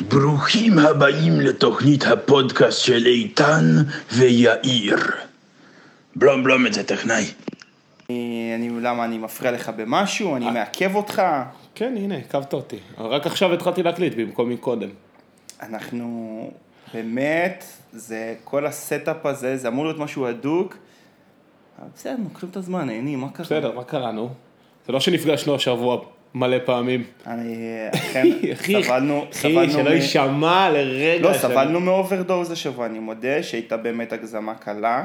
ברוכים הבאים לתוכנית הפודקאסט של איתן ויאיר. בלום בלום את זה טכנאי. אני, למה, אני מפריע לך במשהו? אני מעכב אותך? כן, הנה, עיכבת אותי. רק עכשיו התחלתי להקליט במקום מקודם. אנחנו, באמת, זה, כל ה setup הזה, זה אמור להיות משהו הדוק. בסדר, לוקחים את הזמן, נהנים, מה קרה? בסדר, מה קרה, נו? זה לא שנפגשנו השבוע מלא פעמים. אני, אכן, אחי, סבלנו, אחי, סבלנו שלא יישמע לרגע. לא, סבלנו מאוברדוז השבוע, אני מודה שהייתה באמת הגזמה קלה.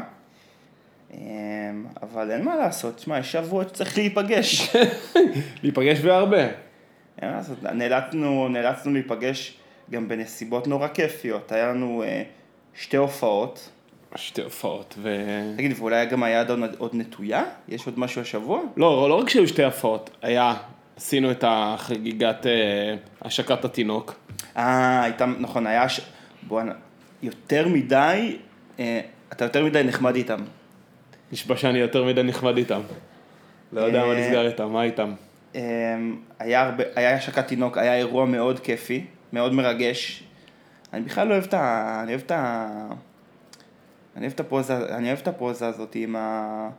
אמ, אבל אין מה לעשות, תשמע, יש שבועות שצריך להיפגש. להיפגש בהרבה. אין מה לעשות, נאלצנו, נאלצנו להיפגש גם בנסיבות נורא כיפיות. היה לנו אה, שתי הופעות. שתי הופעות, ו... תגיד, ואולי גם היד עוד, עוד נטויה? יש עוד משהו השבוע? לא, לא רק שהיו שתי הופעות, היה, עשינו את החגיגת אה, השקת התינוק. אה, הייתה, נכון, היה... ש... בואנה, יותר מדי, אה, אתה יותר מדי נחמד איתם. נשבע שאני יותר מדי נחמד איתם. לא יודע מה אה, נסגר איתם, מה איתם? אמ, היה הרבה, היה השקת תינוק, היה אירוע מאוד כיפי, מאוד מרגש. אני בכלל לא אוהב את ה... אני אוהב את ה... אני אוהב את הפוזה, אני אוהב את הפוזה הזאת עם ה...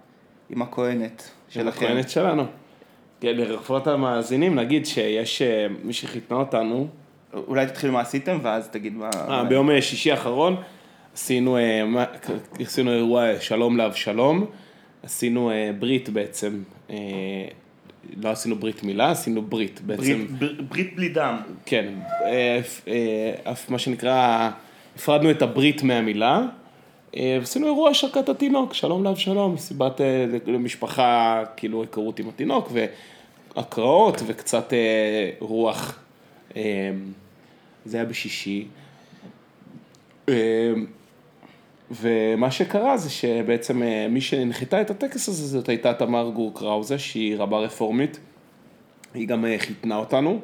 עם הכהנת שלכם. הכהנת שלנו. כן, לרפואת המאזינים נגיד שיש אה, מי שחיתנה אותנו, אולי תתחיל מה עשיתם ואז תגיד מה... אה, ביום אה, שישי האחרון עשינו, עשינו אירוע שלום לאבשלום, עשינו ברית בעצם, לא עשינו ברית מילה, עשינו ברית בעצם, ברית, בר- ברית בלי דם. כן, אף מה שנקרא, הפרדנו את הברית מהמילה, ועשינו אירוע השקת התינוק, שלום לאבשלום, מסיבת אה, למשפחה, כאילו היכרות עם התינוק, והקראות וקצת אה, רוח, אה, זה היה בשישי. אה, ומה שקרה זה שבעצם אה, מי שהנחיתה את הטקס הזה זאת הייתה תמר גור קראוזה שהיא רבה רפורמית, היא גם אה, חיתנה אותנו,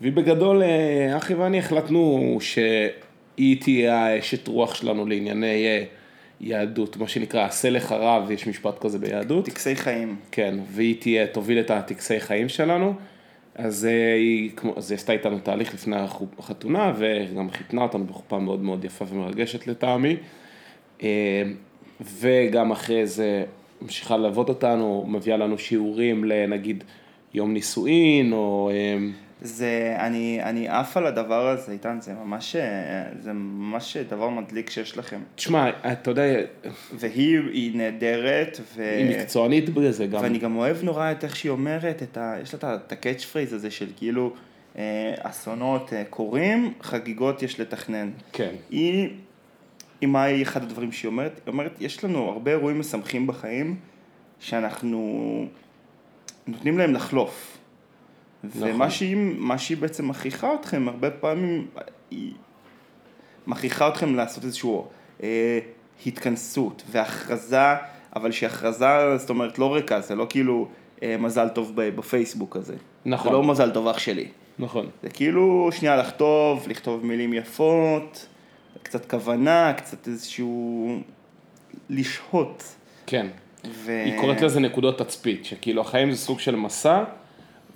והיא בגדול, אה, אחי ואני החלטנו שהיא תהיה האשת רוח שלנו לענייני אה, יהדות, מה שנקרא עשה לך רב, יש משפט כזה ביהדות. טקסי חיים. כן, והיא תהיה, תוביל את הטקסי חיים שלנו. אז אה, היא, כמו, אז היא עשתה איתנו תהליך לפני החתונה, וגם חיתנה אותנו בחופה מאוד מאוד יפה ומרגשת לטעמי. אה, וגם אחרי זה ממשיכה ללוות אותנו, מביאה לנו שיעורים לנגיד יום נישואין, או... זה, אני, אני עף על הדבר הזה, איתן, זה ממש, אה, זה ממש דבר מדליק שיש לכם. תשמע, אתה יודע, והיא היא נהדרת, ו... היא מקצוענית בזה גם. ואני גם אוהב נורא את איך שהיא אומרת, את ה... יש לה את ה catch phrase הזה של כאילו אה, אסונות אה, קורים, חגיגות יש לתכנן. כן. היא, היא מה היא אחד הדברים שהיא אומרת? היא אומרת, יש לנו הרבה אירועים משמחים בחיים, שאנחנו נותנים להם לחלוף. נכון. ומה שהיא, שהיא בעצם מכריחה אתכם, הרבה פעמים היא מכריחה אתכם לעשות איזושהי אה, התכנסות והכרזה, אבל שהיא הכרזה, זאת אומרת, לא ריקה, זה לא כאילו אה, מזל טוב ב- בפייסבוק הזה. נכון. זה לא מזל טוב אח שלי. נכון. זה כאילו שנייה לכתוב, לכתוב מילים יפות, קצת כוונה, קצת איזשהו לשהות. כן. ו... היא קוראת לזה נקודות תצפית, שכאילו החיים זה סוג של מסע,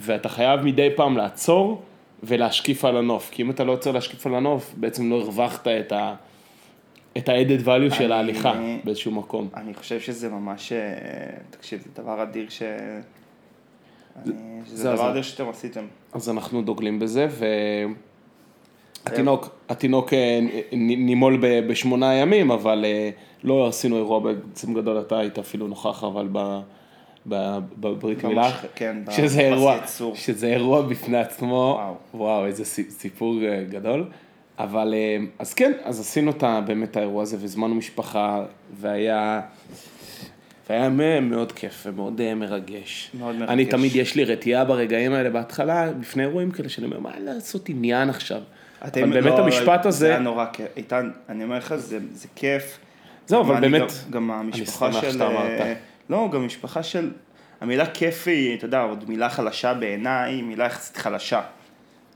ואתה חייב מדי פעם לעצור ולהשקיף על הנוף, כי אם אתה לא יוצר להשקיף על הנוף, בעצם לא הרווחת את ה... את ה-added value של אני- ההליכה באיזשהו מקום. אני חושב שזה ממש, אה, תקשיב, זה דבר אדיר ש... אני- זה שזה דבר הזמן. אדיר שאתם עשיתם. אז אנחנו דוגלים בזה, והתינוק, התינוק אה, נ- נימול בשמונה ימים, אבל אה, לא עשינו אירוע בעצם גדול, אתה היית אפילו נוכח, אבל ב... בברית מילה, כן, שזה אירוע. שזה אירוע בפני עצמו, וואו. וואו, איזה סי- סיפור אה, גדול, אבל אה, אז כן, אז עשינו את באמת האירוע הזה והזמנו משפחה, והיה, והיה מאוד כיף ומאוד אה, מרגש. מאוד אני מרגש. תמיד, יש לי רתיעה ברגעים האלה בהתחלה, בפני אירועים כאלה, שאני אומר, מה לעשות עניין עכשיו? אבל באמת לא, המשפט זה הזה, היה נורא כיף. איתן, אני אומר לך, זה זה כיף. זהו, אבל אני באמת, גם- גם המשפחה של... אה, לא, גם משפחה של... המילה כיף היא, אתה יודע, עוד מילה חלשה בעיניי, מילה יחסית חלשה.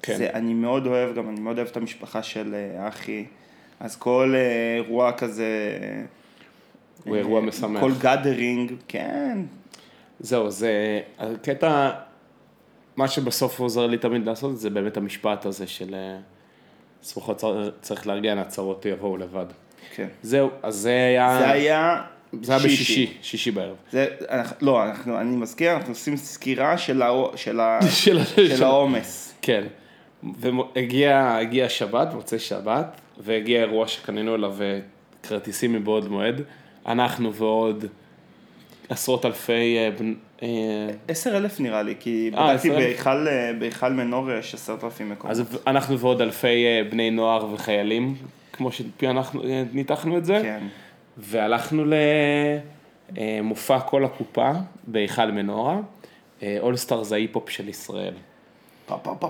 כן. זה, אני מאוד אוהב, גם אני מאוד אוהב את המשפחה של אה, אחי. אז כל אה, אירוע כזה... הוא אה, אירוע משמח. כל גאדרינג, כן. זהו, זה הקטע, מה שבסוף עוזר לי תמיד לעשות, זה באמת המשפט הזה של... אה, צר- צריך לארגן, הצהרות יבואו לבד. כן. זהו, אז זה היה... זה היה... זה היה בשישי, שישי בערב. זה, אנחנו, לא, אנחנו, אני מזכיר, אנחנו עושים סקירה של, הא, של, ה, של של העומס. כן. והגיע הגיע שבת, מוצאי שבת, והגיע אירוע שקנינו אליו אה, כרטיסים מבעוד מועד. אנחנו ועוד עשרות אלפי... אה, אה, עשר אלף נראה לי, כי בדקתי? בהיכל, בהיכל מנור יש עשרת אלפים מקומות. אז אנחנו ועוד אלפי בני נוער וחיילים, כמו שאנחנו אה, ניתחנו את זה. כן. והלכנו למופע כל הקופה בהיכל מנורה, אולסטאר זה ההיפ-הופ של ישראל.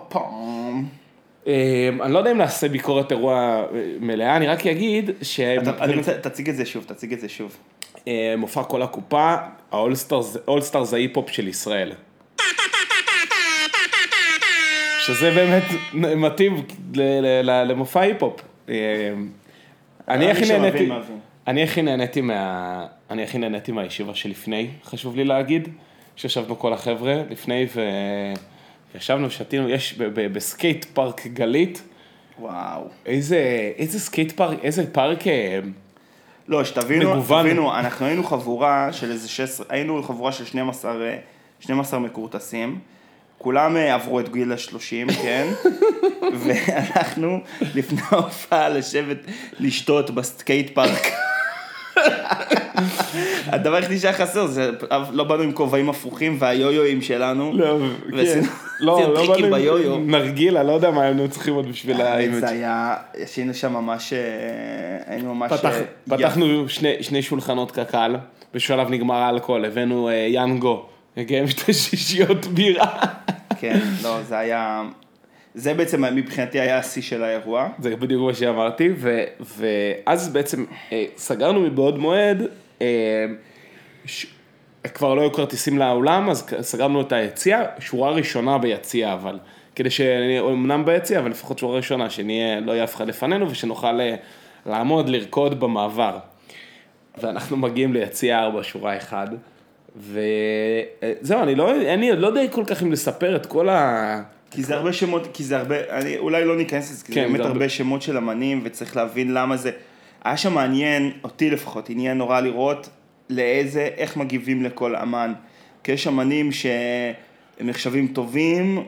פום. אה, אני לא יודע אם נעשה ביקורת אירוע אה, מלאה, אני רק אגיד אתה- אני רוצה, תציג את זה שוב, תציג את זה שוב. שמופע כל הקופה, האולסטאר זה ההיפ-הופ של ישראל. שזה באמת מתאים למופע היפ-הופ. אה, אני הכי נהניתי. אני הכי נהניתי מה... אני הכי נהניתי מהישיבה שלפני, חשוב לי להגיד, שישבנו כל החבר'ה לפני ו... וישבנו, שתינו, יש ב- ב- ב skate park גלית, וואו. איזה, איזה skate park, איזה פארק, אה, לא, שתבינו, מגוון. תבינו, אנחנו היינו חבורה של איזה 16, היינו חבורה של 12, אה, 12 מקורטסים, כולם אה, עברו את גיל ה-30, כן? ואנחנו לפני ההופעה לשבת, לשתות ב skate park. הדבר היחידי שהיה חסר זה, לא באנו עם כובעים הפוכים והיו-יואים שלנו. לא, כן. לא, לא באנו עם. נרגילה, לא יודע מה היינו צריכים עוד בשביל האימג'. זה היה, עשינו שם ממש, אה, היינו ממש... אה, פתחנו שני, שולחנות קק"ל, בשלב נגמר האלכוהול, הבאנו אה, יאנגו, הגיע עם שתי שישיות בירה. כן, לא, זה היה... זה בעצם מבחינתי היה השיא של האירוע. זה בדיוק מה שאמרתי, ו, ואז בעצם אה, סגרנו מבעוד מועד, אה, ש... כבר לא היו כרטיסים לאולם, אז סגרנו את היציע, שורה ראשונה ביציע אבל, כדי שנהיה אמנם ביציע, אבל לפחות שורה ראשונה, שנהיה, לא יהיה אף אחד לפנינו ושנוכל אה, לעמוד, לרקוד במעבר. ואנחנו מגיעים ליציע ארבע, שורה אחד, וזהו, אני לא, לי, לא יודע כל כך אם לספר את כל ה... כי זה הרבה שמות, כי זה הרבה, אני אולי לא ניכנס לזה, כי זה כן, באמת זה הרבה- הרבה שמות של אמנים, וצריך להבין למה זה. היה שם מעניין, אותי לפחות, עניין נורא לראות לאיזה, איך מגיבים לכל אמן. כי יש אמנים שהם נחשבים טובים,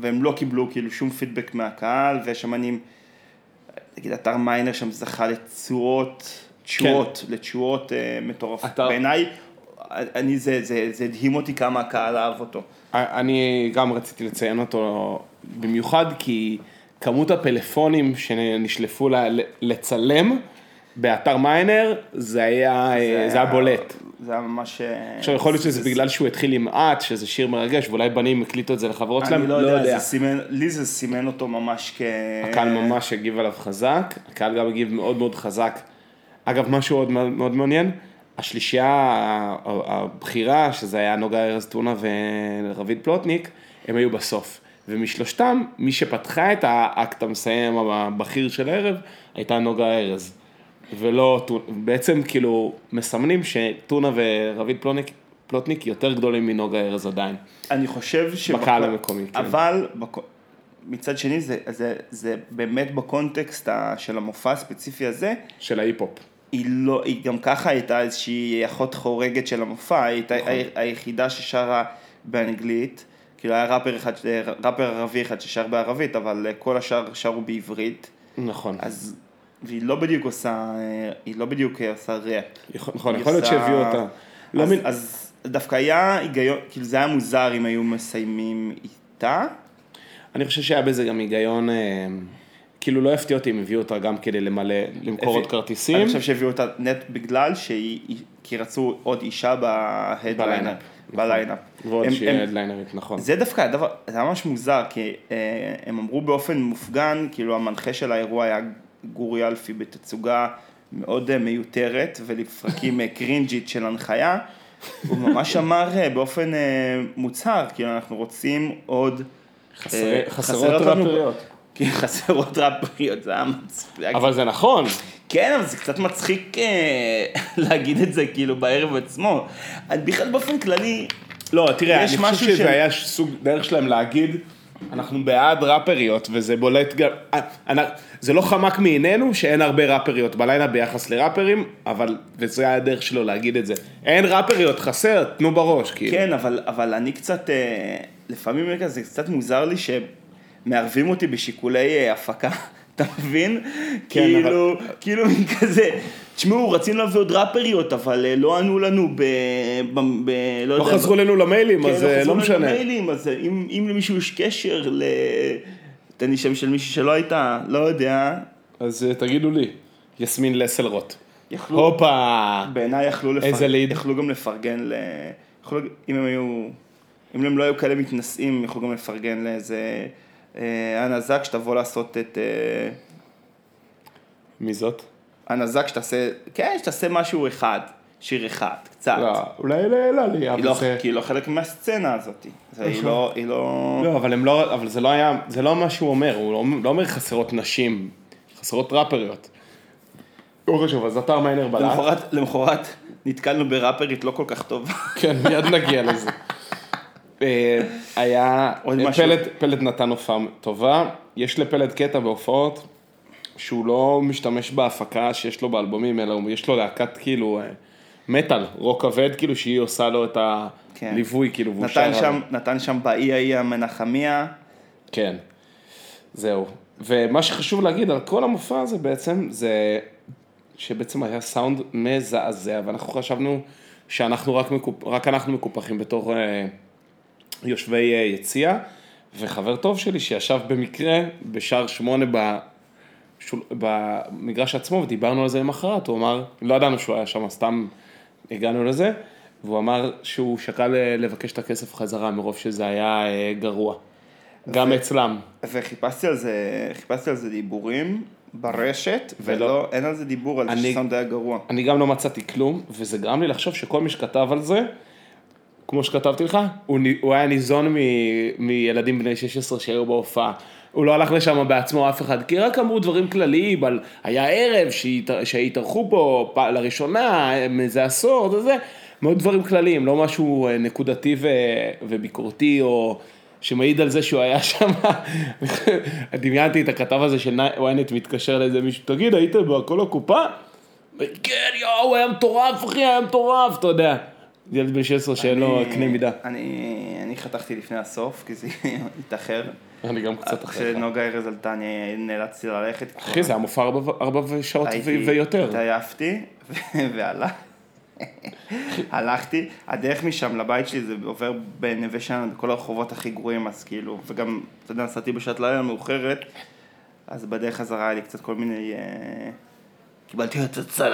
והם לא קיבלו כאילו שום פידבק מהקהל, ויש אמנים, נגיד אתר מיינר שם זכה לתשואות, תשואות, לתשואות אה, מטורפות. אתר- בעיניי, אני, זה, זה, זה הדהים אותי כמה הקהל אהב אותו. אני גם רציתי לציין אותו במיוחד, כי כמות הפלאפונים שנשלפו לצלם באתר מיינר, זה היה, זה היה בולט. זה היה ממש... אה, עכשיו יכול להיות שזה זה- בגלל שהוא התחיל עם את, שזה שיר מרגש, ואולי בנים הקליטו את זה לחברות שלהם, אני לא יודע, זה סימן, לי זה סימן אותו ממש כ... הקהל ממש הגיב עליו חזק, הקהל גם הגיב מאוד מאוד חזק. אגב, משהו עוד מאוד מעניין, השלישייה הבכירה, שזה היה נוגה ארז טונה ורביד פלוטניק, הם היו בסוף. ומשלושתם, מי שפתחה את האקט המסיים הבכיר של הערב, הייתה נוגה ארז. ולא, בעצם כאילו מסמנים שטונה ורביד פלוטניק, פלוטניק יותר גדולים מנוגה ארז עדיין. אני חושב ש... בקהל המקומי, כן. אבל בק... מצד שני, זה, זה, זה באמת ב context של המופע הספציפי הזה, של ההיפ-הופ. היא לא, היא גם ככה הייתה איזושהי אחות חורגת של המופע, היא הייתה נכון. היחידה ששרה באנגלית, כאילו היה ראפר אחד, ראפר ערבי אחד ששר בערבית, אבל כל השאר שרו בעברית, נכון. אז, והיא לא בדיוק עושה, אה, היא לא בדיוק עושה ראפ. נכון, יכול להיות שהביאו אותה. לא אז, מין- אז דווקא היה היגיון, כאילו זה היה מוזר אם היו מסיימים איתה. אני חושב שהיה בזה גם היגיון, אה, כאילו לא יפתיע אותי אם הביאו אותה גם כדי למלא, למכור עוד כרטיסים. אני חושב שהביאו אותה נטו בגלל שהיא, כי רצו עוד אישה ב headliner, ב lineup, ב lineup. ועוד שהיא headlinerית, נכון. זה דווקא הדבר, זה היה ממש מוזר, כי אה, הם אמרו באופן מופגן, כאילו המנחה של האירוע היה גורי אלפי בתצוגה מאוד אה, מיותרת ולפרקים אה, cringeית של הנחיה. הוא ממש אמר אה, באופן אה, מוצהר, כאילו אנחנו רוצים עוד... חסרי- אה, חסרות חסר ראפריות. כי חסרות ראפריות, זה היה מצחיק. אבל זה נכון. כן, אבל זה קצת מצחיק אה, להגיד את זה כאילו בערב עצמו. בכלל באופן כללי, לא, תראה, יש אני חושב משהו שזה היה סוג דרך שלהם להגיד, אנחנו בעד ראפריות, וזה בולט גם, אה, זה לא חמק מעינינו שאין הרבה ראפריות בלילה ביחס לראפרים, אבל, וזה היה הדרך שלו להגיד את זה. אין ראפריות, חסר, תנו בראש, כאילו. כן, אבל, אבל אני קצת, אה, לפעמים זה קצת מוזר לי שמערבים אותי בשיקולי אה, הפקה, אתה מבין? כן, כאילו, כאילו מין כזה, תשמעו, רצינו להביא עוד ראפריות, אבל אה, לא ענו לנו ב... ב, ב לא, לא חזרו אלינו למיילים, כן, אז אה, חזרו לא לנו משנה. למיילים, אז אם, אם למישהו יש קשר ל... תן לי שם של מישהי שלא הייתה, לא יודע. אז תגידו לי, יסמין לסלרוט. יכלו, הופה. בעיניי יכלו, לפר... איזה ליד? יכלו גם לפרגן ל... יכלו... אם הם היו... אם הם לא היו כאלה מתנשאים, יכלו גם לפרגן לאיזה... אה, אנה זק שתבוא לעשות את... אה, מי זאת? אנה זק שתעשה... כן, שתעשה משהו אחד. שיר אחד, קצת. לא, אולי לאלה לי, היא אבל לא, זה... כי היא לא חלק מהסצנה הזאת. זה היא לא... היא לא... לא, אבל הם לא, אבל זה לא היה, זה לא מה שהוא אומר, הוא לא, לא אומר חסרות נשים, חסרות ראפריות. לא חשוב, אז אתר מיינר בלט. למחרת, למחרת נתקלנו בראפרית לא כל כך טובה. כן, מיד נגיע לזה. אה, היה? פלד, פלד נתן הופעה טובה, יש לפלד קטע בהופעות, שהוא לא משתמש בהפקה שיש לו באלבומים, אלא יש לו להקת כאילו אה, מטאל, רוק כבד, כאילו שהיא עושה לו את כן. הליווי, כאילו, והוא שר. שם, נתן שם באי האי המנחמיה. כן, זהו. ומה שחשוב להגיד על כל המופע הזה בעצם, זה שבעצם היה סאונד מזעזע, ואנחנו חשבנו שאנחנו רק, מקופ... רק אנחנו מקופחים בתור אה, יושבי אה, יציע, וחבר טוב שלי שישב במקרה בשער שמונה ב... שול... במגרש עצמו, ודיברנו על זה למחרת, הוא אמר, לא ידענו שהוא היה שם, סתם הגענו לזה, והוא אמר שהוא שקל אה, לבקש את הכסף חזרה מרוב שזה היה אה, גרוע. גם אצלם. וחיפשתי על זה, חיפשתי על זה דיבורים ברשת, ולא- ולא, אין על זה דיבור על זה אני- שסאונד היה גרוע. אני גם לא מצאתי כלום, וזה גרם לי לחשוב שכל מי שכתב על זה, כמו שכתבתי לך, הוא, הוא היה ניזון מ, מילדים בני 16 שהיו בהופעה. הוא לא הלך לשם בעצמו אף אחד, כי רק אמרו דברים כלליים על היה ערב שהת- שהתארחו פה פ- לראשונה, איזה עשור, זה זה, מאוד דברים כלליים, לא משהו אה, נקודתי ו, וביקורתי, או שמעיד על זה שהוא היה שם. דמיינתי את הכתב הזה של ynet מתקשר לאיזה מישהו, תגיד, היית בכל הקופה? כן, יואו, היה מטורף, אחי, היה מטורף, אתה יודע. ילד בן 16 שאין לו קנה מידה. אני, אני חתכתי לפני הסוף, כי זה התאחר. אני גם קצת אחר. כשנוגה ארז עלתה, אני נאלצתי ללכת. אחי, זה היה מופע ארבע- ארבע שעות הייתי- ו- ויותר. התעייפתי, ו- והלך. הלכתי, הדרך משם לבית שלי זה עובר בנווה שאנן, בכל הרחובות הכי גרועים, אז כאילו, וגם, אתה יודע, נסעתי בשעת לילה מאוחרת, אז בדרך חזרה היה לי קצת כל מיני... אה, קיבלתי הצצה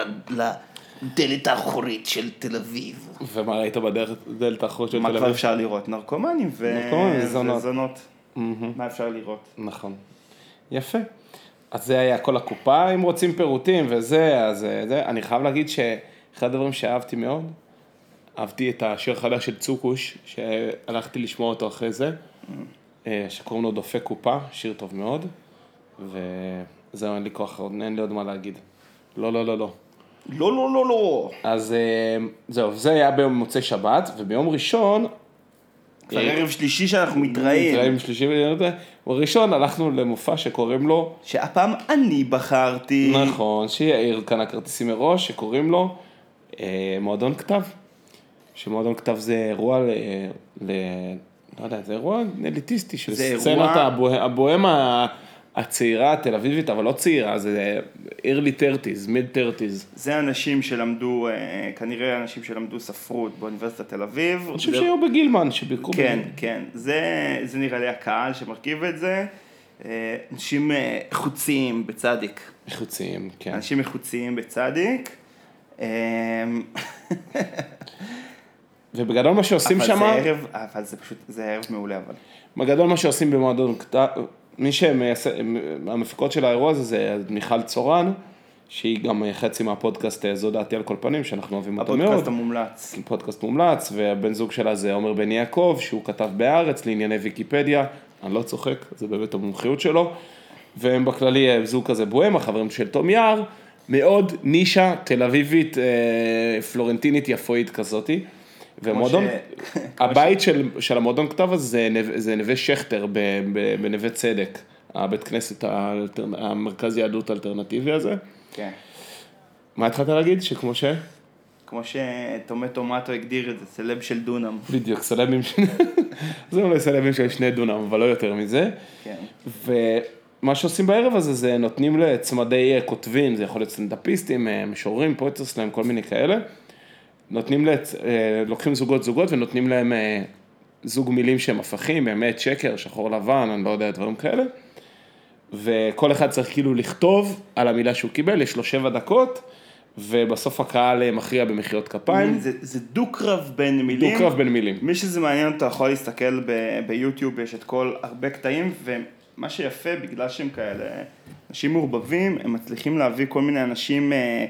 לדלת האחורית של תל אביב. ומה ראית בדרך דלת האחורית של מה תל כבר אביב? אפשר לראות? נרקומנים וזונות. וזונות. מה אפשר לראות? נכון. יפה. אז זה היה כל הקופה, אם רוצים פירוטים וזה, אז אה, זה, אני חייב להגיד שאחד הדברים שאהבתי מאוד, אהבתי את השיר החדש של צוקוש, שהלכתי לשמוע אותו אחרי זה, אה, שקוראים לו דופק קופה, שיר טוב מאוד, וזהו, אין לי כוח, אין לי עוד מה להגיד. לא, לא, לא, לא. לא, לא, לא, לא. אז אה, זהו, זה היה ביום מוצאי שבת, וביום ראשון, כבר ערב שלישי שאנחנו מתראים. מתראים שלישי, בראשון הלכנו למופע שקוראים לו שהפעם אני בחרתי. נכון, שיאיר קנה כרטיסים מראש, שקוראים לו אה, מועדון כתב. שמועדון כתב זה אירוע, ל, ל, לא יודע, זה אירוע אליטיסטי של סצנת הבוה- הבוהמה ה- הצעירה התל אביבית, אבל לא צעירה, זה early 30's, mid 30's. זה אנשים שלמדו, אה, כנראה אנשים שלמדו ספרות באוניברסיטת תל אביב. אני חושב זה- שהיו בגילמן, שביקרו כן, בגילמן. כן. זה, זה נראה לי הקהל שמרכיב את זה. אה, אנשים אה, חוצים בצדיק. מחוצים, כן. אנשים מחוצים בצדיק. אה, ובגדול מה שעושים אבל שם, זה ערב, אבל זה פשוט, זה ערב מעולה אבל. בגדול מה שעושים במועדון מי שהמפיקות של האירוע הזה זה מיכל צורן, שהיא גם חצי מהפודקאסט אה, זו דעתי על כל פנים, שאנחנו אוהבים אותו מאוד. הפודקאסט המומלץ. פודקאסט מומלץ, והבן זוג שלה זה עומר בן יעקב, שהוא כתב בהארץ לענייני ויקיפדיה, אני לא צוחק, זה באמת המומחיות שלו, והם בכללי אה, זוג כזה בוהם, החברים של תום יער, מאוד נישה תל אביבית, אה, פלורנטינית יפואית כזאתי, ומועדון, ש- הבית של, של המועדון כתב הזה זה נווה- זה נווה שכטר בנווה צדק, הבית כנסת האלטר- המרכז יהדות האלטרנטיבי הזה. כן. מה התחלת להגיד? שכמו ש? כמו שטומטו מטו הגדיר את זה, סלב של דונם. בדיוק, סלבים, ש- זה אולי סלבים של שני דונם, אבל לא יותר מזה. כן. ומה שעושים בערב הזה זה נותנים לצמדי אה, כותבים, זה יכול להיות סטנדאפיסטים, אה, משוררים, פואטר סלאם, כל מיני כאלה. נותנים, לצ... אה, לוקחים זוגות זוגות ונותנים להם אה, זוג מילים שהם הפכים, באמת שקר, שחור לבן, אני לא יודע, דברים כאלה. וכל אחד צריך כאילו לכתוב על המילה שהוא קיבל, יש לו שבע דקות, ובסוף הקהל אה, מכריע במחיאות כפיים. זה, זה דו-קרב בין מילים. דו-קרב בין מילים. מי שזה מעניין אותו יכול להסתכל ב- ביוטיוב, יש את כל הרבה קטעים, ומה שיפה, בגלל שהם כאלה אנשים מעורבבים, הם מצליחים להביא כל מיני אנשים אה,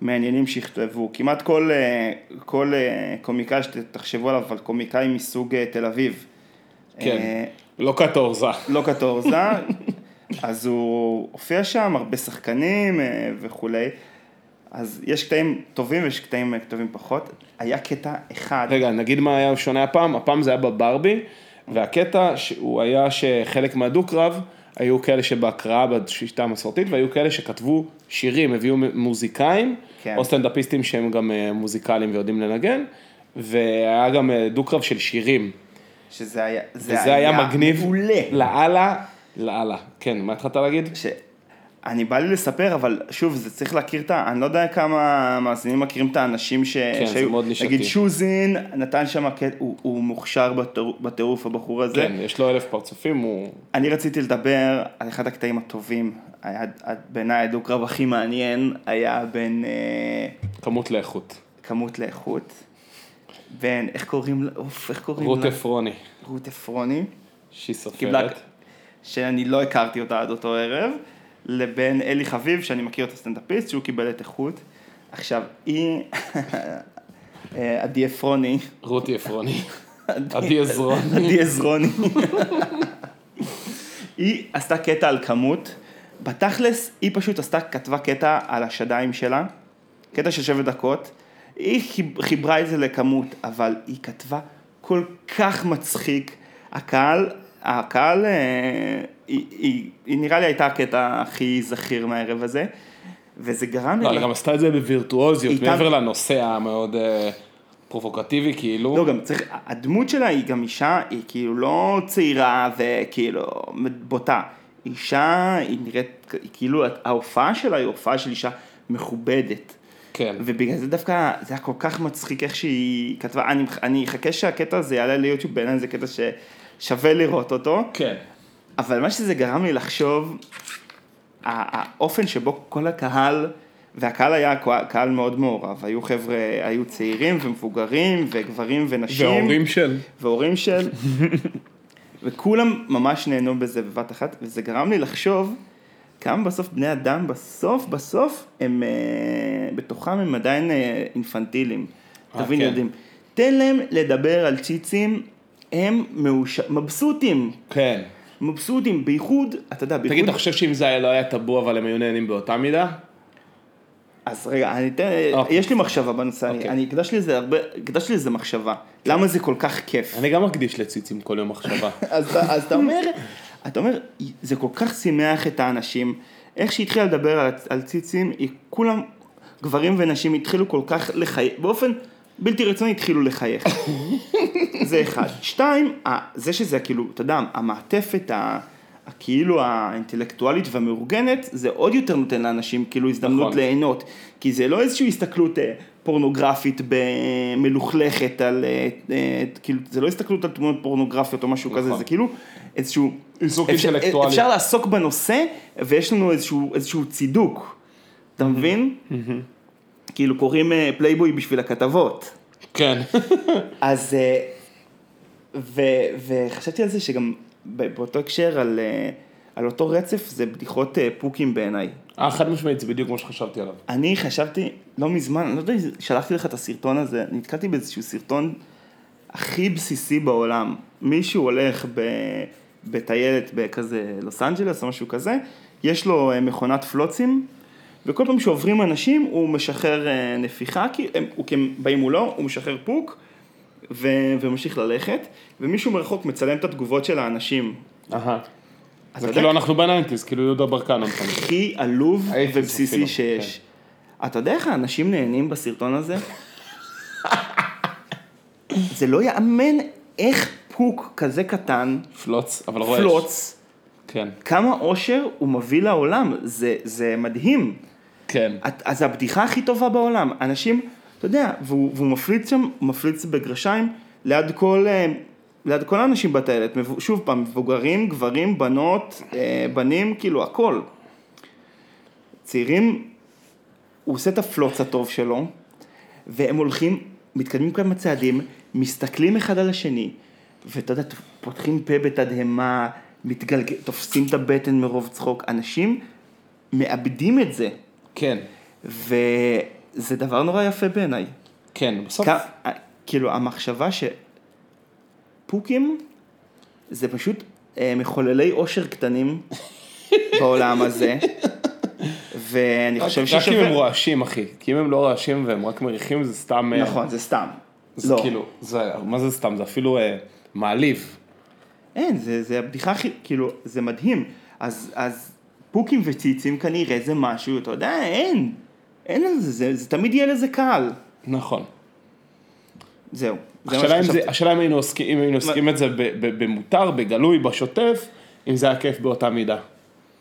מעניינים שיכתבו. כמעט כל, אה, כל אה, קומיקאי שתחשבו עליו, אבל קומיקאי מסוג אה, תל אביב. כן, לא קטורזה. לא קטורזה, אז הוא הופיע שם, הרבה שחקנים וכולי. אז יש קטעים טובים ויש קטעים טובים פחות. היה קטע אחד, רגע, נגיד מה היה שונה הפעם, הפעם זה היה בברבי, והקטע שהוא היה שחלק מהדו-קרב, היו כאלה שבהקראה בשיטה המסורתית, והיו כאלה שכתבו שירים, הביאו מוזיקאים, כן. או סטנדאפיסטים שהם גם אה, מוזיקליים ויודעים לנגן, והיה גם אה, דו-קרב של שירים. שזה היה, זה וזה היה מגניב מעולה. לאללה, לאללה. כן, מה התחלת להגיד? ש... אני בא לי לספר, אבל שוב, זה צריך להכיר את ה... אני לא יודע כמה מאזינים מכירים את האנשים ש... כן, זה מאוד נישתי. נגיד שוזין, נתן שם קטע, הוא, הוא מוכשר בטירוף- הבחור הזה. כן, יש לו אלף פרצופים, הוא... אני רציתי לדבר על אחד הקטעים הטובים, היה בעיניי הדו-קרב הכי מעניין, היה בין אה, כמות לאיכות. כמות לאיכות, בין, איך קוראים לה, אוף, איך קוראים רות לה? עפרוני, רות עפרוני, שהיא קיבלה, סופרת. שאני לא הכרתי אותה עד אותו ערב, לבין אלי חביב, שאני מכיר את הסטנדאפיסט, שהוא קיבל את איכות. עכשיו, היא, אה, עדי עפרוני, רותי עפרוני. עדי עזרוני. עדי עזרוני. היא עשתה קטע על כמות, בתכלס היא פשוט עשתה, כתבה קטע על השדיים שלה, קטע של שבע דקות, היא חיב- חיברה את זה לכמות, אבל היא כתבה כל כך מצחיק, הקהל, הקהל, אה, היא, היא, היא נראה לי הייתה הקטע הכי זכיר מהערב הזה, וזה גרם לא, לי... היא גם עשתה את זה בווירטואוזיות, איתה- מעבר לנושא המאוד אה, פרובוקטיבי, כאילו. לא, גם צריך, הדמות שלה היא גם אישה, היא כאילו לא צעירה וכאילו בוטה. אישה, היא נראית, היא כאילו, ההופעה שלה היא הופעה של אישה מכובדת. כן. ובגלל זה דווקא, זה היה כל כך מצחיק איך שהיא כתבה, אני, אני אחכה שהקטע הזה יעלה ליוטיוב, בעיניי זה קטע ששווה לראות אותו. כן. אבל מה שזה גרם לי לחשוב, האופן שבו כל הקהל, והקהל היה קה- קהל מאוד מעורב, היו חבר'ה, היו צעירים ומבוגרים וגברים ונשים. וההורים של. והורים של, וכולם ממש נהנו בזה בבת אחת, וזה גרם לי לחשוב כמה בסוף בני אדם, בסוף בסוף, הם, אה, בתוכם הם עדיין אה, אינפנטילים. אה, תבין, כן. יודעים. תן להם לדבר על ציצים, הם מאוש... מבסוטים, כן. מבסוטים, בייחוד, אתה יודע, בייחוד... תגיד, אתה חושב שאם זה היה- לא היה טאבו, אבל הם היו נהנים באותה מידה? אז רגע, אני אתן, אוקיי. יש לי מחשבה בנושא, אני, אוקיי. אני הקדשתי לזה הרבה, הקדשתי לזה מחשבה. למה זה כל כך כיף? אני גם מקדיש לציצים כל יום מחשבה. אז, אז אתה אומר, אתה אומר, זה כל כך שימח את האנשים, איך שהיא התחילה לדבר על, על ציצים, היא, כולם, גברים ונשים התחילו כל כך לחייך, באופן בלתי רצוני התחילו לחייך. זה אחד. שתיים, זה שזה כאילו, אתה יודע, המעטפת ה... הכאילו האינטלקטואלית והמאורגנת, זה עוד יותר נותן לאנשים כאילו הזדמנות נכון. ליהנות. כי זה לא איזושהי הסתכלות אה, פורנוגרפית מלוכלכת על, אה, אה, כאילו, זה לא הסתכלות על תמונות פורנוגרפיות או משהו כזה, נכון. זה כאילו איזשהו... עיסוק אפשר- אינטלקטואלי. אפשר לעסוק בנושא, ויש לנו איזשהו, איזשהו צידוק, אתה מבין? כאילו קוראים אה, פלייבוי בשביל הכתבות. כן. אז, אה, ו, וחשבתי על זה שגם באותו הקשר על, אה, על אותו רצף, זה בדיחות אה, פוקים בעיניי. אה, חד משמעית, זה בדיוק כמו שחשבתי עליו. אני חשבתי, לא מזמן, אני לא יודע אם שלחתי לך את הסרטון הזה, נתקלתי באיזשהו סרטון הכי בסיסי בעולם. מישהו הולך ב, בטיילת בכזה לוס אנג'לס או משהו כזה, יש לו אה, מכונת פלוצים, וכל פעם שעוברים אנשים הוא משחרר נפיחה, כי הם, הוא, הם באים מולו, הוא משחרר פוק, ו- וממשיך ללכת, ומישהו מרחוק מצלם את התגובות של האנשים. אהה. זה יודע- כאילו אנחנו ב nineties, כאילו יהודה ברקן. הכי עלוב ובסיסי אפילו, כן. שיש. אתה יודע איך האנשים נהנים בסרטון הזה? זה לא יאמן איך פוק כזה קטן, פלוץ, אבל רועש. פלוץ, כן, כמה אושר הוא מביא לעולם. זה, זה מדהים. כן. את- אז הבדיחה הכי טובה בעולם. אנשים, אתה יודע, והוא, והוא מפליץ שם, הוא מפליץ בגרשיים ליד כל, אה, ליד כל האנשים בטיילת. שוב פעם, מבוגרים, גברים, בנות, אה, בנים, כאילו הכל. צעירים, הוא עושה את הפלוץ הטוב שלו, והם הולכים, מתקדמים כמה צעדים, מסתכלים אחד על השני, ואתה יודע, פותחים פה בתדהמה, מתגלגל, תופסים את הבטן מרוב צחוק. אנשים מאבדים את זה. כן, וזה דבר נורא יפה בעיניי. כן, בסוף, כ- כאילו, המחשבה שפוקים זה פשוט אה, מחוללי עושר קטנים בעולם הזה, ואני חושב רק אם הם ששווה... רועשים, אחי. כי אם הם לא רועשים והם רק מריחים, זה סתם... אה, נכון, זה סתם. זה לא, כאילו, זה, מה זה סתם? זה אפילו אה, מעליב. אין, זה, זה הבדיחה הכי, כאילו, זה מדהים. אז, אז פוקים וציצים כנראה זה משהו, אתה יודע, אין. אין על זה, זה, זה תמיד יהיה לזה קהל. נכון. זהו. זה השאלה אם, זה. השאלה אם היינו עוסקים, אם היינו עוסקים את זה במותר, בגלוי, בשוטף, אם זה היה כיף באותה מידה.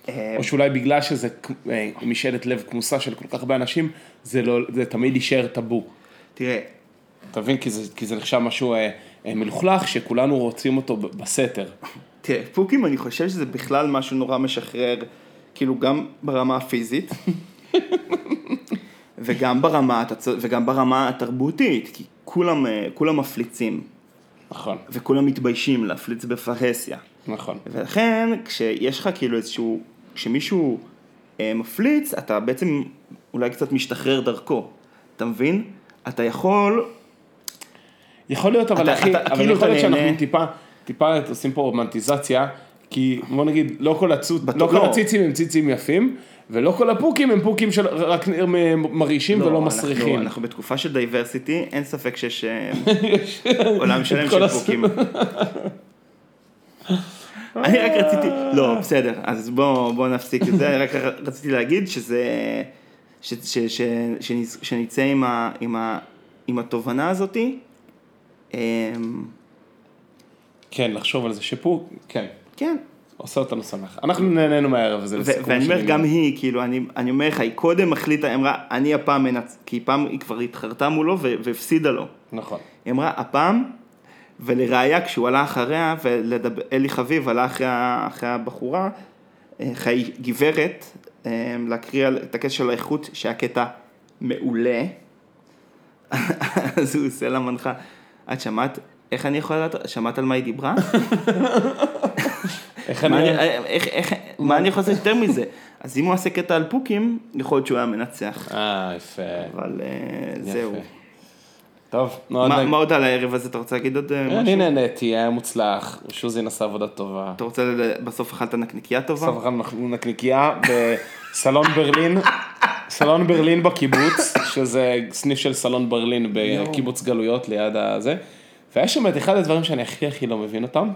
אה, או שאולי בגלל שזה אה, משאלת לב כמוסה של כל כך הרבה אנשים, זה, לא, זה תמיד יישאר טאבו. תראה, אתה מבין? כי זה, כי זה נחשב משהו אה, אה, מלוכלך, שכולנו רוצים אותו בסתר. תראה, פוקים אני חושב שזה בכלל משהו נורא משחרר, כאילו גם ברמה הפיזית, וגם ברמה, וגם ברמה התרבותית, כי כולם, אה, כולם מפליצים, נכון, וכולם מתביישים להפליץ בפרהסיה. נכון. ולכן, כשיש לך כאילו איזשהו, כשמישהו אה, מפליץ, אתה בעצם אולי קצת משתחרר דרכו, אתה מבין? אתה יכול, יכול להיות, אבל אתה- אחי, אתה- אבל כאילו יכול להיות שאנחנו. טיפה, טיפה עושים פה רומנטיזציה, כי בוא נגיד, לא כל, הצוץ, בטוח, לא כל לא. הציצים הם ציצים יפים, ולא כל הפוקים הם פוקים של רק מרעישים ולא אנחנו- מסריחים. אנחנו בתקופה של diversity, אין ספק שיש אה, עולם שלם של פוקים. אני רק רציתי, לא, בסדר, אז בוא, בוא נפסיק את זה, רק רציתי להגיד שזה, ש, ש, ש, שנצ- שנצא עם, ה, עם, ה, עם התובנה הזאתי. אמ, כן, לחשוב על זה שפוק, כן, כן, עושה אותנו שמח. אנחנו נהנינו מהערב הזה לסיכום ואני אומר. גם היא, כאילו, אני, אני אומר לך, היא קודם החליטה, היא אמרה, אני הפעם מנצ... כי פעם היא כבר התחרתה מולו והפסידה לו. נכון. היא אמרה, הפעם, ולראיה, כשהוא עלה אחריה, ואלי חביב עלה אחרי, אחרי הבחורה, אה, אחרי גברת, אה, להקריא את הקטע של האיכות, שהיה קטע מעולה. אז הוא עושה לה מנחה, את שמעת, איך אני יכול לדעת, שמעת על מה היא דיברה? מה אני... אני- אני יכול לעשות יותר מזה? אז אם הוא עושה קטע על פוקים, יכול להיות שהוא היה מנצח. אה, יפה. אבל אה. זהו. טוב, מאוד... מה עוד על הערב הזה? אתה רוצה להגיד עוד אה, אני משהו? נהניתי, היה מוצלח, שוזין עשה עבודה טובה. אתה רוצה, בסוף אכלת נקניקייה טובה? בסוף אכלנו נקניקייה בסלון ברלין, סלון ברלין בקיבוץ, שזה סניף של סלון ברלין בקיבוץ גלויות ליד הזה, והיה שם את אחד הדברים שאני הכי הכי לא מבין אותם,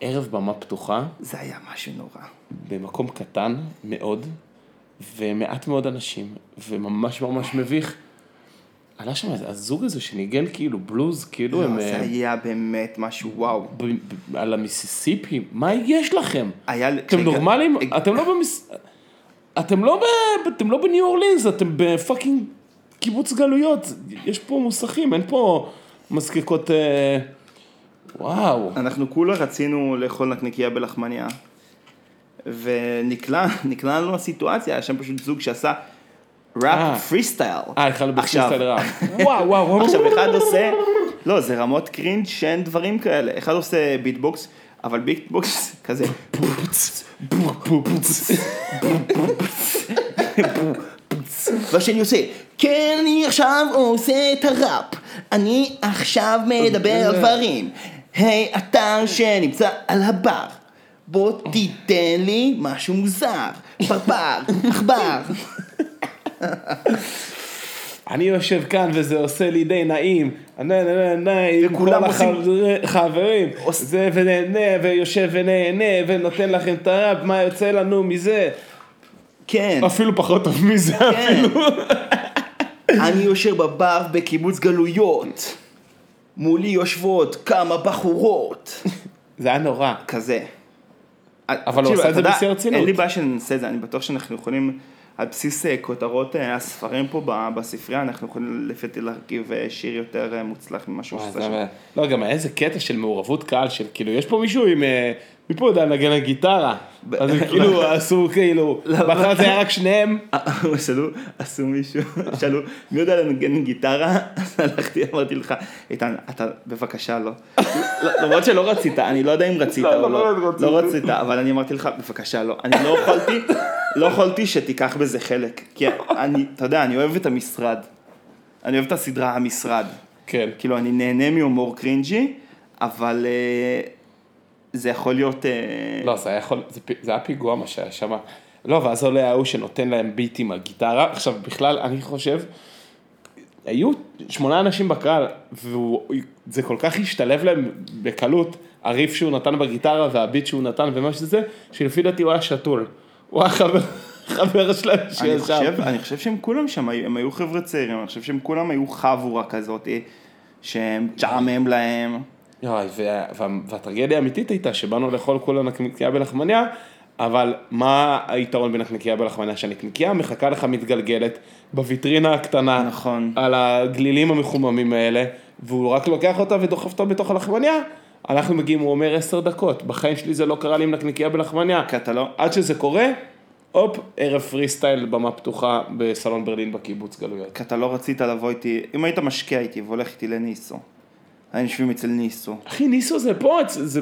ערב במה פתוחה, זה היה משהו נורא. במקום קטן מאוד, ומעט מאוד אנשים, וממש ממש מביך. עלה שם איזה- הזוג הזה שניגן כאילו בלוז, כאילו הם... לא, זה אה, היה באמת משהו וואו. ב- ב- על המיסיסיפי, מה יש לכם? היה... אתם נורמלים? הג- אתם לא במס... אתם לא, ב... אתם לא בניו אורלינס, אתם בפאקינג קיבוץ גלויות. יש פה מוסכים, אין פה מזקקות... וואו. אנחנו כולה רצינו לאכול נקניקייה בלחמניה, ונקלע לנו הסיטואציה, היה שם פשוט זוג שעשה. ראפ פרי סטייל. אה, התחלנו בפריסטייל רע. וואו, וואו. עכשיו אחד עושה, לא, זה רמות cringe שאין דברים כאלה. אחד עושה beatbox, אבל beatbox כזה, והשני עושה, כן, אני עכשיו עושה את הראפ. אני עכשיו מדבר על דברים. היי, אתה שנמצא על הבר. בוא תיתן לי משהו מוזר. פרפר, עכבר. אני יושב כאן וזה עושה לי די נעים, נה נה נה נה, עם כל וכולם עושים- החברים, זה ונהנה ויושב ונהנה ונותן לכם את הראפ, מה יוצא לנו מזה? כן, אפילו פחות טוב מזה כן. אפילו. אני יושב בבר בקיבוץ גלויות, מולי יושבות כמה בחורות, זה היה נורא. כזה. אבל הוא עשה את זה בשיא הרצינות. אין לי בעיה שנעשה את זה, אני בטוח שאנחנו יכולים, על בסיס אה, כותרות אה, הספרים פה בספרייה, אנחנו יכולים לפי דעתי להרכיב אה, שיר יותר אה, מוצלח ממה שהוא עושה שם. לא, גם היה איזה קטע של מעורבות קהל, של כאילו, יש פה מישהו עם, אה, מי פה יודע לנגן על גיטרה? אז הם כאילו עשו כאילו, בהתחלה זה היה רק שניהם, אה, שאלו, עשו מישהו, שאלו, מי יודע לנגן גיטרה? אז הלכתי, אמרתי לך, איתן, אתה בבקשה לא. לא, למרות שלא רצית, אני לא יודע אם רצית לא, או לא, לא. לא. לא רצית, אבל אני אמרתי לך, בבקשה לא. אני לא יכולתי, לא יכולתי שתיקח בזה חלק. כי אני, אתה יודע, אני אוהב את המשרד. אני אוהב את הסדרה המשרד. כן. כאילו, אני נהנה מהומור קרינג'י, אבל אה, זה יכול להיות... אה, לא, זה היה יכול, זה, זה היה פיגוע מה שהיה שם. לא, ואז עולה ההוא שנותן להם ביטים על גיטרה. עכשיו, בכלל, אני חושב, היו שמונה אנשים בקהל, וזה כל כך השתלב להם בקלות, הריף שהוא נתן בגיטרה והביט שהוא נתן ומה שזה, שלפי דעתי הוא היה שתול. הוא היה חבר, חבר שלהם שישב. חושב, אני חושב שהם כולם שם, הם היו חבר'ה צעירים, אני חושב שהם כולם היו חבורה כזאת, שהם צ'עמם להם. יואי, וה, וה, והטרגדיה האמיתית הייתה שבאנו לאכול כולה נקניקייה בלחמניה, אבל מה היתרון בנקניקייה בלחמניה? שהנקניקייה מחכה לך מתגלגלת בוויטרינה הקטנה, נכון. על הגלילים המחוממים האלה, והוא רק לוקח אותה ודוחף אותה בתוך הלחמניה, אנחנו מגיעים, הוא אומר עשר דקות, בחיים שלי זה לא קרה לי עם נקניקייה בלחמניה, כי אתה לא... עד שזה קורה, הופ, ערב פרי סטייל, במה פתוחה בסלון ברלין בקיבוץ גלויות. כי אתה לא רצית לבוא איתי, אם היית משקיע איתי והולך איתי לניסו, היינו יושבים אצל ניסו. אחי, ניסו זה פה, זה,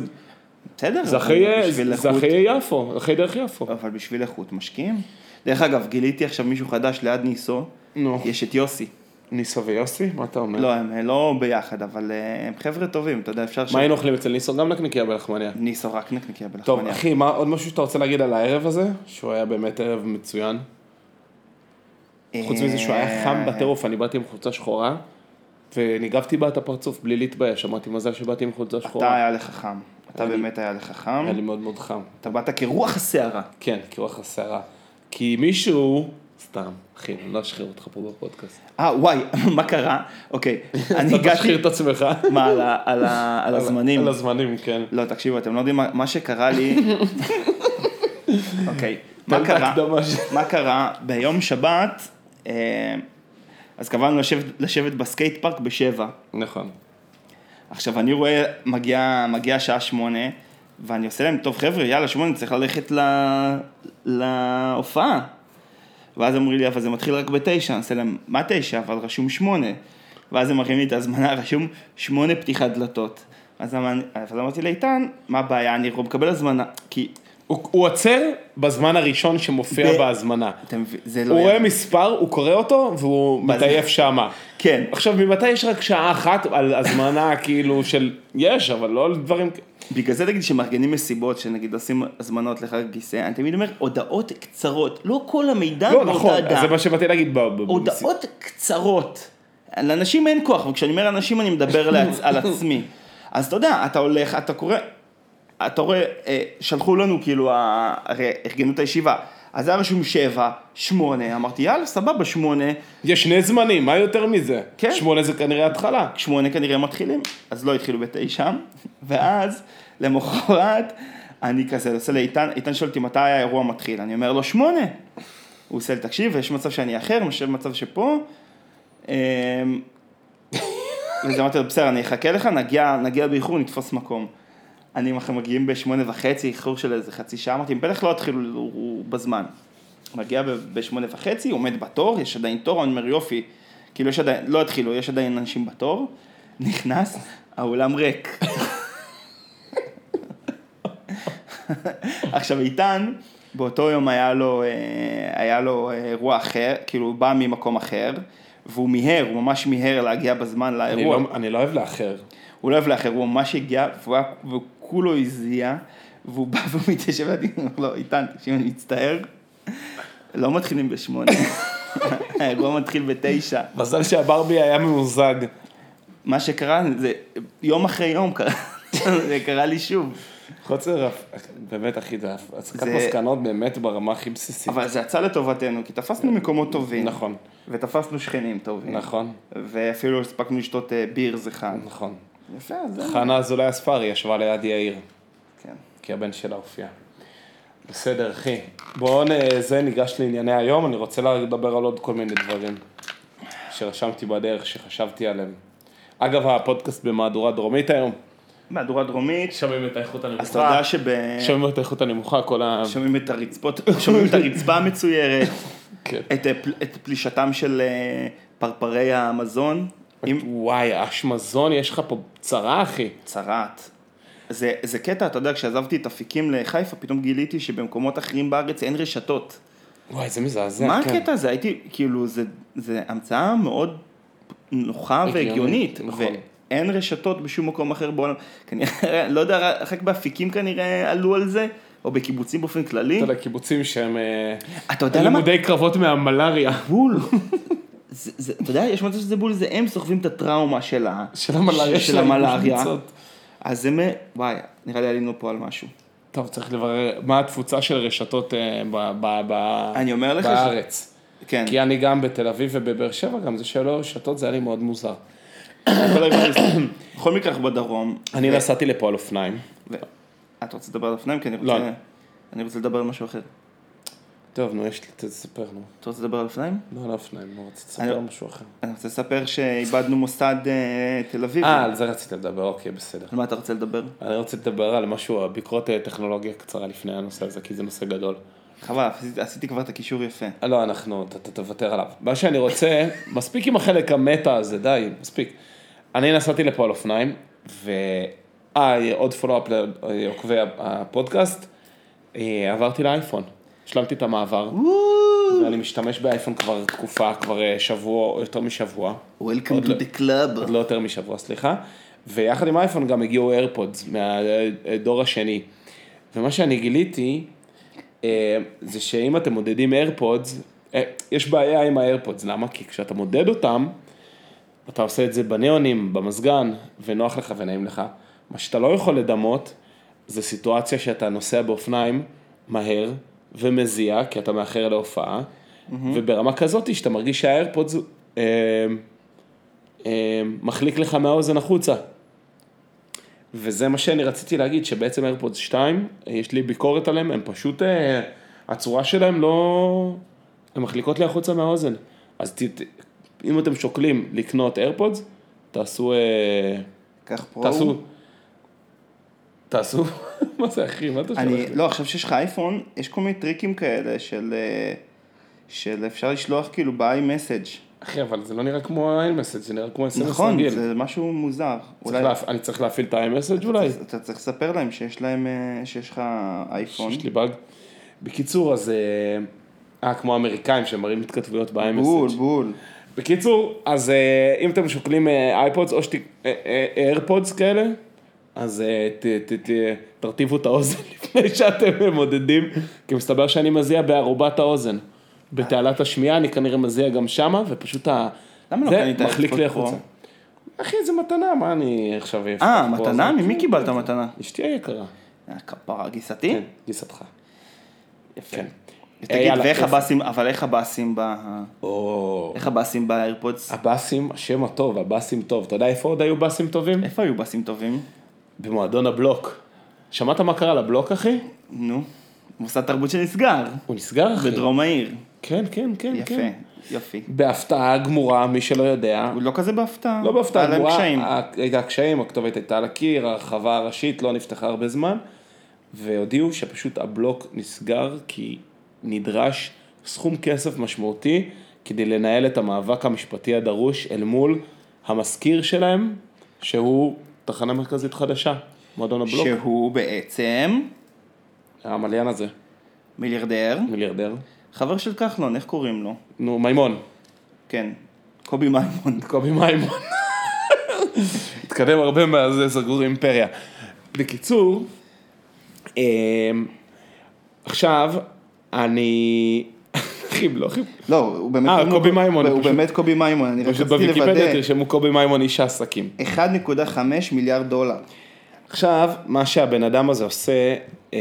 בסדר, זה אחרי, בשביל זה אחרי יפו, אחרי דרך יפו. אבל בשביל איכות משקיעים. דרך אגב, גיליתי עכשיו מישהו חדש ליד ניסו, נו. יש את יוסי. ניסו ויוסי? מה אתה אומר? לא, הם אה, לא ביחד, אבל אה, הם חבר'ה טובים, אתה יודע, אפשר. מה היינו אוכלים אצל ניסו? גם נקניקייה בלחמניה. ניסו רק נקניקיה טוב, בלחמניה. אחי, מה עוד משהו שאתה רוצה להגיד על הערב הזה? שהוא היה באמת ערב מצוין. חוץ מזה שהוא היה חם אה, בטירוף, אני באתי עם חולצה שחורה, וניגבתי בה את הפרצוף בלי להתבייש, אמרתי מזל שבאתי עם חולצה אתה שחורה. היה לך חם. אתה באמת היה לך חם. היה לי מאוד מאוד חם. אתה באת כרוח הסערה. כן, כרוח הסערה. כי מישהו, סתם, אחי, אני לא אשחרר אותך פה בפודקאסט. אה, וואי, מה קרה? אוקיי, אני אתה הגעתי... תשחיר את עצמך. מה, על הזמנים? על הזמנים, כן. לא, תקשיבו, אתם לא יודעים מה שקרה לי... אוקיי, מה קרה? מה קרה? ביום שבת, אה, אז קבענו לשבת- לשבת בסקייט פארק בשבע. נכון. עכשיו, אני רואה, מגיעה מגיע שעה שמונה, ואני עושה להם, טוב חבר'ה, יאללה, שמונה, צריך ללכת ל- להופעה. ואז אמרו לי, אבל זה מתחיל רק בתשע, אני עושה להם, מה תשע? אבל רשום שמונה. ואז הם מראים לי את ההזמנה, רשום שמונה פתיחת דלתות. אז אמר- אז אמרתי לאיתן, מה הבעיה, אני מקבל הזמנה, כי, הוא הוא עוצר בזמן הראשון שמופיע ב- בהזמנה. מבין, זה לא... הוא רואה מספר, הוא קורא אותו, והוא? מטייף שמה. כן. עכשיו, ממתי יש רק שעה אחת על הזמנה כאילו של... יש, אבל לא על דברים... בגלל זה נגיד שמארגנים מסיבות, שנגיד עושים הזמנות לחג גיסא, אני תמיד אומר, הודעות קצרות, לא כל המידע לא, באותה נכון. אז זה מה שבאתי להגיד. ב- ב- הודעות קצרות. לאנשים אין כוח, וכשאני אומר אנשים אני מדבר. על עצמי. אז אתה יודע, אתה הולך, אתה קורא, אתה רואה, אה, שלחו לנו כאילו, הרי ארגנו את הישיבה, אז היה רשום שבע, שמונה, אמרתי יאללה סבבה, שמונה, יש שני זמנים, מה יותר מזה? כן. שמונה זה כנראה התחלה. שמונה כנראה מתחילים, אז לא התחילו בתשע, ואז למחרת אני כזה עושה לאיתן, איתן שואל אותי מתי האירוע מתחיל, אני אומר לו שמונה. הוא עושה לי, תקשיב, יש מצב שאני אחר, יש מצב שפה. אמ, וזה אמרתי לו, בסדר, אני אחכה לך, נגיע, נגיע באיחור, נתפוס מקום. אני אנחנו מגיעים בשמונה וחצי, איחור של איזה חצי שעה, אמרתי, בטח לא התחילו בזמן. מגיע בשמונה וחצי, עומד בתור, יש עדיין תור, אני אומר יופי, כאילו יש עדיין, לא התחילו, יש עדיין אנשים בתור, נכנס, האולם ריק. עכשיו איתן, באותו יום היה לו, אה, היה לו אה, אירוע אחר, כאילו הוא בא ממקום אחר, והוא מיהר, הוא ממש מיהר להגיע בזמן אני לאירוע. לא- אני לא אוהב לאחר. הוא לא אוהב לאחר, הוא ממש הגיע, והוא כולו הזיע, והוא בא והוא מתיישב לידי, הוא אומר לו, איתן, תקשיב, אני מצטער, לא מתחילים בשמונה. האירוע מתחיל בתשע. מזל שהברבי היה ממוזג. מה שקרה, זה יום אחרי יום קרה, זה קרה לי שוב. חוצר, באמת זה הסקת זה- מסקנות באמת ברמה הכי בסיסית. אבל זה יצא לטובתנו, כי תפסנו מקומות טובים. נכון, ותפסנו שכנים טובים. נכון, ואפילו הספקנו לשתות אה, בירס אחד. נכון. יפה, זה... חנה אזולאי הספרי ישבה ליד יאיר, כן. כי הבן שלה הופיע. בסדר, אחי. בואו זה ניגש לענייני היום, אני רוצה לדבר על עוד כל מיני דברים שרשמתי בדרך, שחשבתי עליהם. אגב, הפודקאסט במהדורה דרומית היום. מהדורה דרומית, שומעים את האיכות הנמוכה. אז אתה יודע שב... שומעים את האיכות הנמוכה, כל ה... שומעים את הרצפות, שומעים את הרצפה המצוירת, כן. את, אה, את פלישתם של אה, פרפרי המזון, עם וואי, אשמזון, יש לך פה צרה, אחי. צרעת. זה, זה קטע, אתה יודע, כשעזבתי את אפיקים לחיפה, פתאום גיליתי שבמקומות אחרים בארץ אין רשתות. וואי, זה מזעזע. מה כן. הקטע הזה? הייתי, כאילו, זה, זה המצאה מאוד נוחה הגיונית, והגיונית. נכון. ואין רשתות בשום מקום אחר בעולם. כנראה, לא יודע, רק באפיקים כנראה עלו על זה, או בקיבוצים באופן כללי. אתה יודע, קיבוצים שהם... אה, אתה יודע למה? לימודי קרבות מהמלאריה. בול. זה, זה, אתה יודע, יש מצב שזה בול, זה הם סוחבים את הטראומה של, ה, של המלאריה של המלאריה. אז הם, וואי, נראה לי עלינו פה על משהו. טוב, צריך לברר מה התפוצה של רשתות אה, ב- ב- ב- אני אומר לך ש- בארץ. כן. כי אני גם בתל אביב ובבאר שבע, גם זה שלא רשתות, זה היה לי מאוד מוזר. בכל מקרה אנחנו בדרום. אני נסעתי לפה על אופניים. אתה רוצה לדבר על אופניים? כי אני לא. רוצה... אני רוצה לדבר על משהו אחר. טוב, נו, יש לי, תספר, נו. אתה רוצה לדבר על אופניים? לא על נו, רציתי אני- לספר משהו אחר. אני רוצה לספר שאיבדנו מוסד אה, תל אביב. אה, על זה רציתי לדבר, אוקיי, בסדר. על מה אתה רוצה לדבר? אני רוצה לדבר על משהו, ביקורת אה, טכנולוגיה קצרה לפני הנושא הזה, כי זה נושא גדול. חבל, עשיתי- כבר את הקישור יפה. אה, לא, אנחנו, אתה תוותר עליו. מה שאני רוצה, מספיק עם החלק המטה הזה, די, מספיק. אני נסעתי לפה על אופניים, ו... אה, עוד פולו-אפ לעוקבי הפודקאסט, עברתי לאייפון. השלמתי את המעבר, ואני משתמש באייפון כבר תקופה, כבר אה, שבוע, יותר משבוע. Welcome to לא- the club. עוד לא יותר משבוע, סליחה. ויחד עם האייפון גם הגיעו איירפודס מהדור השני. ומה שאני גיליתי, אה, זה שאם אתם מודדים איירפודס, אה, יש בעיה עם האיירפודס, למה? כי כשאתה מודד אותם, אתה עושה את זה בניאונים, במזגן, ונוח לך ונעים לך. מה שאתה לא יכול לדמות, זה סיטואציה שאתה נוסע באופניים מהר ומזיע, כי אתה מאחר להופעה, וברמה כזאת שאתה מרגיש שהאיירפודס אה, אה, מחליק לך מהאוזן החוצה. וזה מה שאני רציתי להגיד, שבעצם איירפודס 2, יש לי ביקורת עליהם, הם פשוט, אה, הצורה שלהם לא, הן מחליקות לי החוצה מהאוזן. אז ת, ת, אם אתם שוקלים לקנות איירפודס, תעשו, אה, קח פרו. תעשו, תעשו, מה זה אחי, מה אתה שולח? לא, עכשיו שיש לך אייפון, יש כל מיני טריקים כאלה של, אה, של אפשר לשלוח כאילו ב-iMessage. אחי, אבל זה לא נראה כמו iMessage, זה נראה כמו SMS נכון, רגיל. זה משהו מוזר. צריך להפ... אני צריך להפעיל את ה-iMessage אולי? אתה צריך לספר להם שיש להם, אה, שיש לך אייפון. יש לי באג. בקיצור, אז... אה, אה, כמו האמריקאים שמראים התכתבויות בול, ב-iMessage. בול. בקיצור, אז אם אתם שוקלים אייפודס או איירפודס כאלה, אז אה, ת, ת, ת, תרטיבו את האוזן לפני שאתם מודדים, כי מסתבר שאני מזיע בערובת האוזן. בתעלת השמיעה אני כנראה מזיע גם שמה, ופשוט ה... למה לא קנית מחליק לי החוצה. אחי, זה מתנה, מה אני עכשיו... אה, מתנה? ממי כן, קיבלת כן. מתנה? אשתי היקרה. אה, כפרה, גיסתי? כן, גיסתך. יפה. כן. תגיד, יאללה, ואיך. הבאסים, אבל איך הבאסים ב... איך הבאסים באיירפודס? הבאסים, השם הטוב, הבאסים טוב. אתה יודע איפה עוד היו באסים טובים? איפה היו באסים טובים? במועדון הבלוק. שמעת מה קרה לבלוק, אחי? נו, מוסד תרבות שנסגר, הוא נסגר, אחי. בדרום העיר. כן, כן, כן, יפה, כן. יופי. בהפתעה גמורה, מי שלא יודע. הוא לא כזה בהפתעה. לא בהפתעה היה להם גמורה, קשיים. הייתה קשיים, הכתובת הייתה על הקיר, הרחבה הראשית לא נפתחה הרבה זמן, והודיעו שפשוט הבלוק נסגר כי נדרש סכום כסף משמעותי כדי לנהל את המאבק המשפטי הדרוש אל מול המזכיר שלהם, שהוא תחנה מרכזית חדשה, מועדון הבלוק, שהוא בעצם המליין הזה, מיליארדר, מיליארדר. חבר של כחלון, איך קוראים לו? נו, מימון, כן, קובי מימון. קובי מימון. התקדם הרבה מאז סגרו אימפריה. בקיצור, אמ, עכשיו, אני... אחים, לא אחים. לא, הוא באמת... אה, קובי מימון, הוא. באמת קובי מימון, אני רציתי בוויקיפדיה לוודא. תרשמו קובי מימון איש העסקים. 1.5 מיליארד דולר. עכשיו, מה שהבן אדם הזה עושה, אה,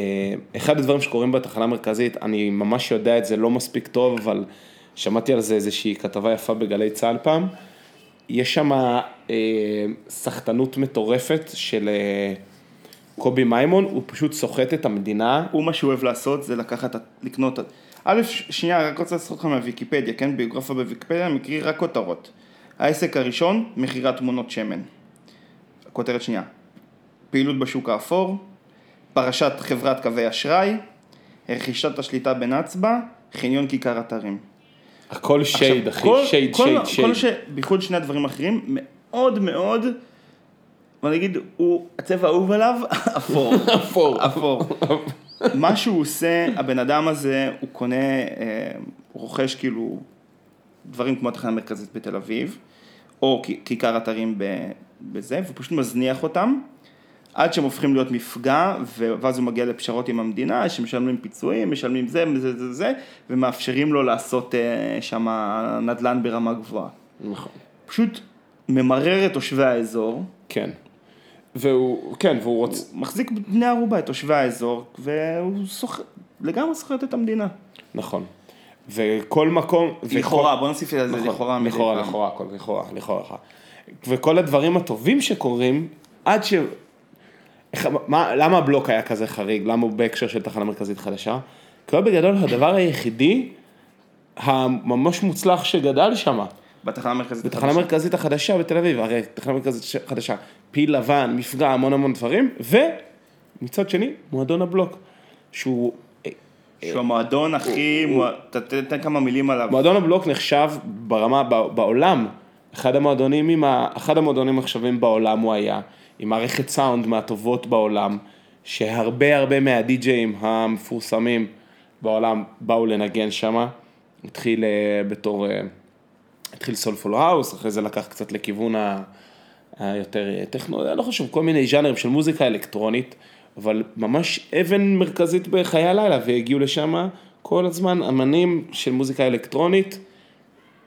אחד הדברים שקורים בתחנה המרכזית, אני ממש יודע את זה לא מספיק טוב, אבל שמעתי על זה איזושהי כתבה יפה בגלי צה"ל פעם. יש שם אה, סחטנות מטורפת של אה, קובי מימון, הוא פשוט סוחט את המדינה. הוא מה שהוא אוהב לעשות זה לקחת, לקנות, א', שנייה, רק רוצה לעשות אותך מהוויקיפדיה, כן? ביוגרפיה בוויקיפדיה, אני מקריא רק כותרות. העסק הראשון, מכירת תמונות שמן. כותרת שנייה. פעילות בשוק האפור, פרשת חברת קווי אשראי, רכישת השליטה בנצבה, חניון כיכר אתרים. הכל שייד, אחי, שייד, שייד, כל שייד. ש... בייחוד שני הדברים האחרים, מאוד מאוד, בוא נגיד, הוא, הצבע האהוב עליו, אפור. אפור. אפור. מה שהוא עושה, הבן אדם הזה, הוא קונה, אה, הוא רוכש כאילו דברים כמו התחנה המרכזית בתל אביב, או כיכר אתרים בזה, והוא פשוט מזניח אותם. עד שהם הופכים להיות מפגע, ואז הוא מגיע לפשרות עם המדינה, שמשלמים פיצויים, משלמים זה, זה, זה, זה, ומאפשרים לו לעשות אה, שם נדל"ן ברמה גבוהה. נכון. פשוט ממרר את תושבי האזור, כן. והוא, כן, והוא רוצה, הוא מחזיק בני ערובה את תושבי האזור, והוא סוח... לגמרי סוחט את המדינה. נכון. וכל מקום... וכל- לכאורה, בוא נוסיף על זה נכון, לכאורה. לכאורה. לכאורה, הכל, לכאורה, לכאורה. וכל הדברים הטובים שקורים, עד ש... איך- מה, למה הבלוק היה כזה חריג? למה הוא בהקשר של תחנה מרכזית חדשה? כי הוא בגדול הדבר היחידי הממש מוצלח שגדל שם. בתחנה המרכזית. בתחנה החדשה. המרכזית החדשה בתל אביב, הרי תחנה מרכזית חדשה, פיל לבן, מפגע, המון המון דברים, ומצד שני, מועדון הבלוק, שהוא... שהוא המועדון הכי... מוע- ת- ת- תן כמה מילים עליו. מועדון הבלוק נחשב ברמה, בעולם, אחד המועדונים, עם ה, אחד המועדונים הנחשבים בעולם הוא היה, עם מערכת סאונד מהטובות בעולם, שהרבה הרבה מהדי-ג'אים המפורסמים בעולם באו לנגן שמה, התחיל אה, בתור, אה, התחיל soulful house, אחרי זה לקח קצת לכיוון ה... היותר אה, טכנו, לא חשוב, כל מיני ז'אנרים של מוזיקה אלקטרונית, אבל ממש אבן מרכזית בחיי הלילה, והגיעו לשם כל הזמן אמנים של מוזיקה אלקטרונית,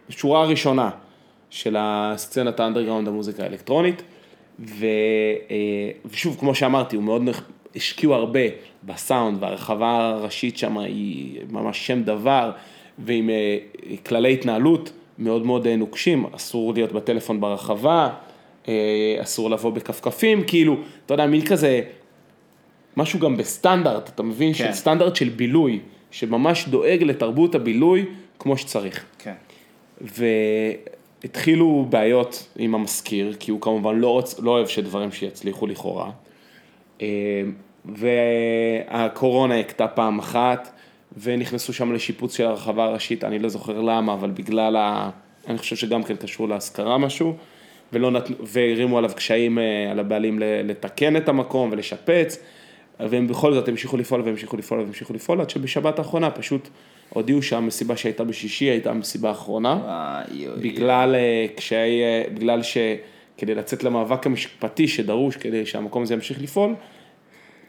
שורה ראשונה של הסצנת האנדרגראונד המוזיקה האלקטרונית, ו, אה, ושוב, כמו שאמרתי, הוא מאוד, נח- השקיעו הרבה בסאונד, והרחבה הראשית שם היא ממש שם דבר, ועם אה, כללי התנהלות מאוד מאוד אה, נוקשים, אסור להיות בטלפון ברחבה, אה, אסור לבוא בכפכפים, כאילו, אתה יודע, מין כזה, משהו גם בסטנדרט, אתה מבין? כן. של סטנדרט של בילוי, שממש דואג לתרבות הבילוי כמו שצריך. כן. והתחילו בעיות עם המזכיר, כי הוא כמובן לא, רוצ, לא אוהב שדברים שיצליחו לכאורה. אה, והקורונה הכתה פעם אחת, ונכנסו שם לשיפוץ של הרחבה הראשית, אני לא זוכר למה, אבל בגלל ה... אני חושב שגם כן קשור להשכרה משהו, ולא נת... והרימו עליו קשיים אה, על הבעלים לתקן את המקום ולשפץ, והם בכל זאת המשיכו לפעול והמשיכו לפעול והמשיכו לפעול, עד שבשבת האחרונה פשוט הודיעו שהמסיבה שהייתה בשישי הייתה המסיבה האחרונה. וואי. בגלל אה, קשיי, אה, בגלל שכדי לצאת למאבק המשפטי שדרוש כדי שהמקום הזה ימשיך לפעול,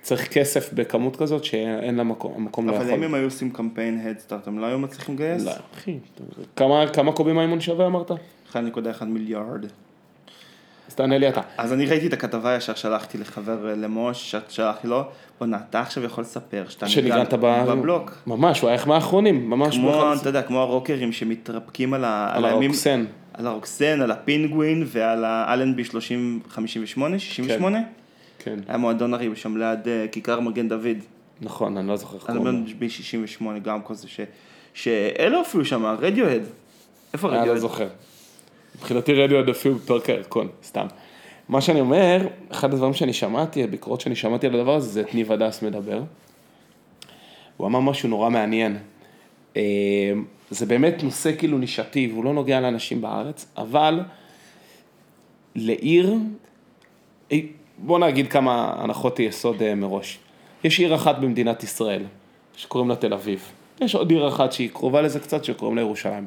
צריך כסף בכמות כזאת שאין לה מקום, המקום לא אבל יכול. אם הם היו עושים קמפיין הדסטארט, הם לא היו מצליחים לגייס? לא, אחי, כמה, כמה קובי מימון שווה אמרת? 1.1 מיליארד. אז תענה לי אתה. אז אני ראיתי את הכתבה ישר שלחתי לחבר אה, למוש, שלחתי לו, בואנה, אתה עכשיו יכול לספר שאתה שניגנת ב... בבלוק. ממש, הוא היה מהאחרונים, ממש. כמו, אתה יודע, כמו הרוקרים שמתרפקים על ה... על הרוקסן. על הרוקסן, על הפינגווין ועל האלנבי 3058, 68. כן, היה מועדון הרי שם ליד אה, כיכר מגן דוד. נכון, אני לא זוכר איך אני קוראים אומר לו. ב-68 גם כזה, ש... שאלה הופיעו שם, רדיוהד. איפה אני לא רדיוהד? זוכר. מבחינתי רדיו עד אפילו פרק הירקון, סתם. מה שאני אומר, אחד הדברים שאני שמעתי, הביקורות שאני שמעתי על הדבר הזה, זה את ניב הדס מדבר. הוא אמר משהו נורא מעניין. אה, זה באמת נושא כאילו נישתי, והוא לא נוגע לאנשים בארץ, אבל לעיר, אה, בוא נגיד כמה הנחות יסוד אה, מראש. יש עיר אחת במדינת ישראל, שקוראים לה תל אביב. יש עוד עיר אחת שהיא קרובה לזה קצת, שקוראים לה ירושלים.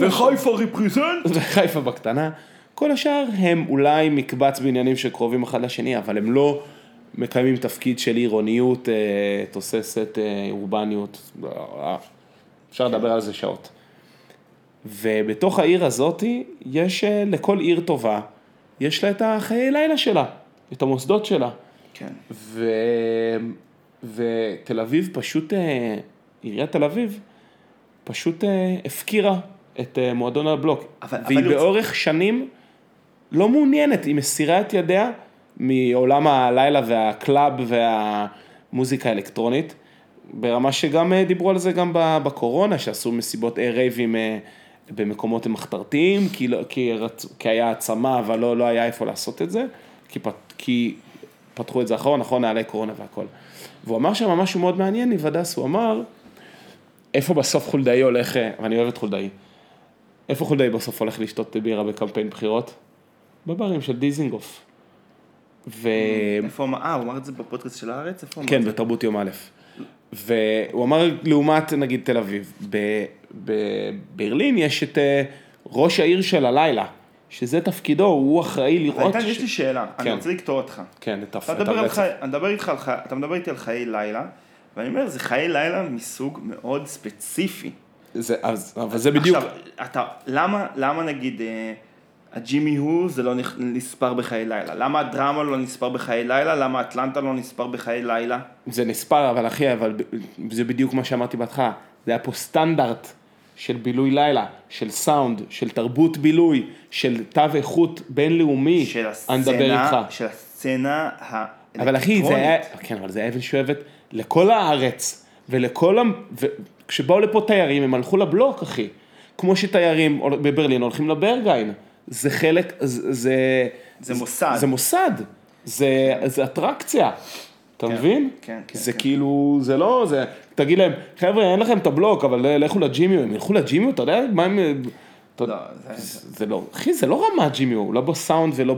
וחיפה ריפרזנט? וחיפה בקטנה. כל השאר הם אולי מקבץ בעניינים שקרובים אחד לשני, אבל הם לא מקיימים תפקיד של עירוניות, אה, תוססת, אה, אורבניות. אה, אפשר לדבר על זה שעות. ובתוך העיר הזאתי, יש אה, לכל עיר טובה, יש לה את החיי לילה שלה, את המוסדות שלה. כן. ו... ותל אביב פשוט, אה, עיריית תל אביב, פשוט אה, הפקירה את אה, מועדון הבלוק. אבל- והיא אבל הוא- באורך שנים לא מעוניינת, היא מסירה את ידיה מעולם הלילה והקלאב והמוזיקה האלקטרונית, ברמה שגם דיברו על זה גם בקורונה, שעשו מסיבות רייבים במקומות מחתרתיים, כי, לא, כי, רצ... כי היה העצמה, אבל לא, לא היה איפה לעשות את זה, כי, פת... כי פתחו את זה אחרון, נכון, נעלי קורונה והכל. והוא אמר שם משהו מאוד מעניין, ניב הדס, הוא אמר, איפה בסוף חולדאי הולך, ואני אוהב את חולדאי, איפה חולדאי בסוף הולך לשתות בירה בקמפיין בחירות? בברים של דיזינגוף. ו... איפה אה, הוא אמר את זה בפודקאסט של הארץ? איפה כן? בתרבות יום א'. והוא אמר, לעומת נגיד תל אביב, ב- בברלין יש את אה, ראש העיר של הלילה, שזה תפקידו, הוא אחראי לראות... איתן, יש ש- לי שאלה, אני כן. רוצה לקטוע אותך. כן, את הרצף. אני. אתה מדבר איתי על חיי לילה, ואני אומר, זה חיי לילה מסוג מאוד ספציפי. זה- אז- אבל זה בדיוק, עכשיו, אתה, למה, למה נגיד, אה, הג'ימי הו זה לא נספר בחיי לילה? למה הדרמה לא נספר בחיי לילה? למה אטלנטה לא נספר בחיי לילה? זה נספר, אבל אחי, אבל זה בדיוק מה שאמרתי בהתחלה, זה היה פה סטנדרט של בילוי לילה, של סאונד, של תרבות בילוי, של תו איכות בינלאומי, של אני מדבר איתך. הסצנה, של הסצנה האלקטרונית. אבל אחי, זה היה, כן, אבל זה אבן שואבת לכל הארץ, ולכל, ה... וכשבאו לפה תיירים, הם הלכו לבלוק, אחי. כמו שתיירים בברלין הולכים לברגיין. זה חלק, זה... זה, זה מוסד. זה מוסד, זה, זה אטרקציה. אתה מבין? כן, כן, זה כן. כאילו, זה לא, זה, תגיד להם, חבר'ה, אין לכם את הבלוק, אבל לכו לג'ימיו, הם ילכו לג'ימיו, אתה יודע מה הם... אתה- לא, זה- זה לא, אחי, זה לא רמת ג'ימיו, לא בסאונד ולא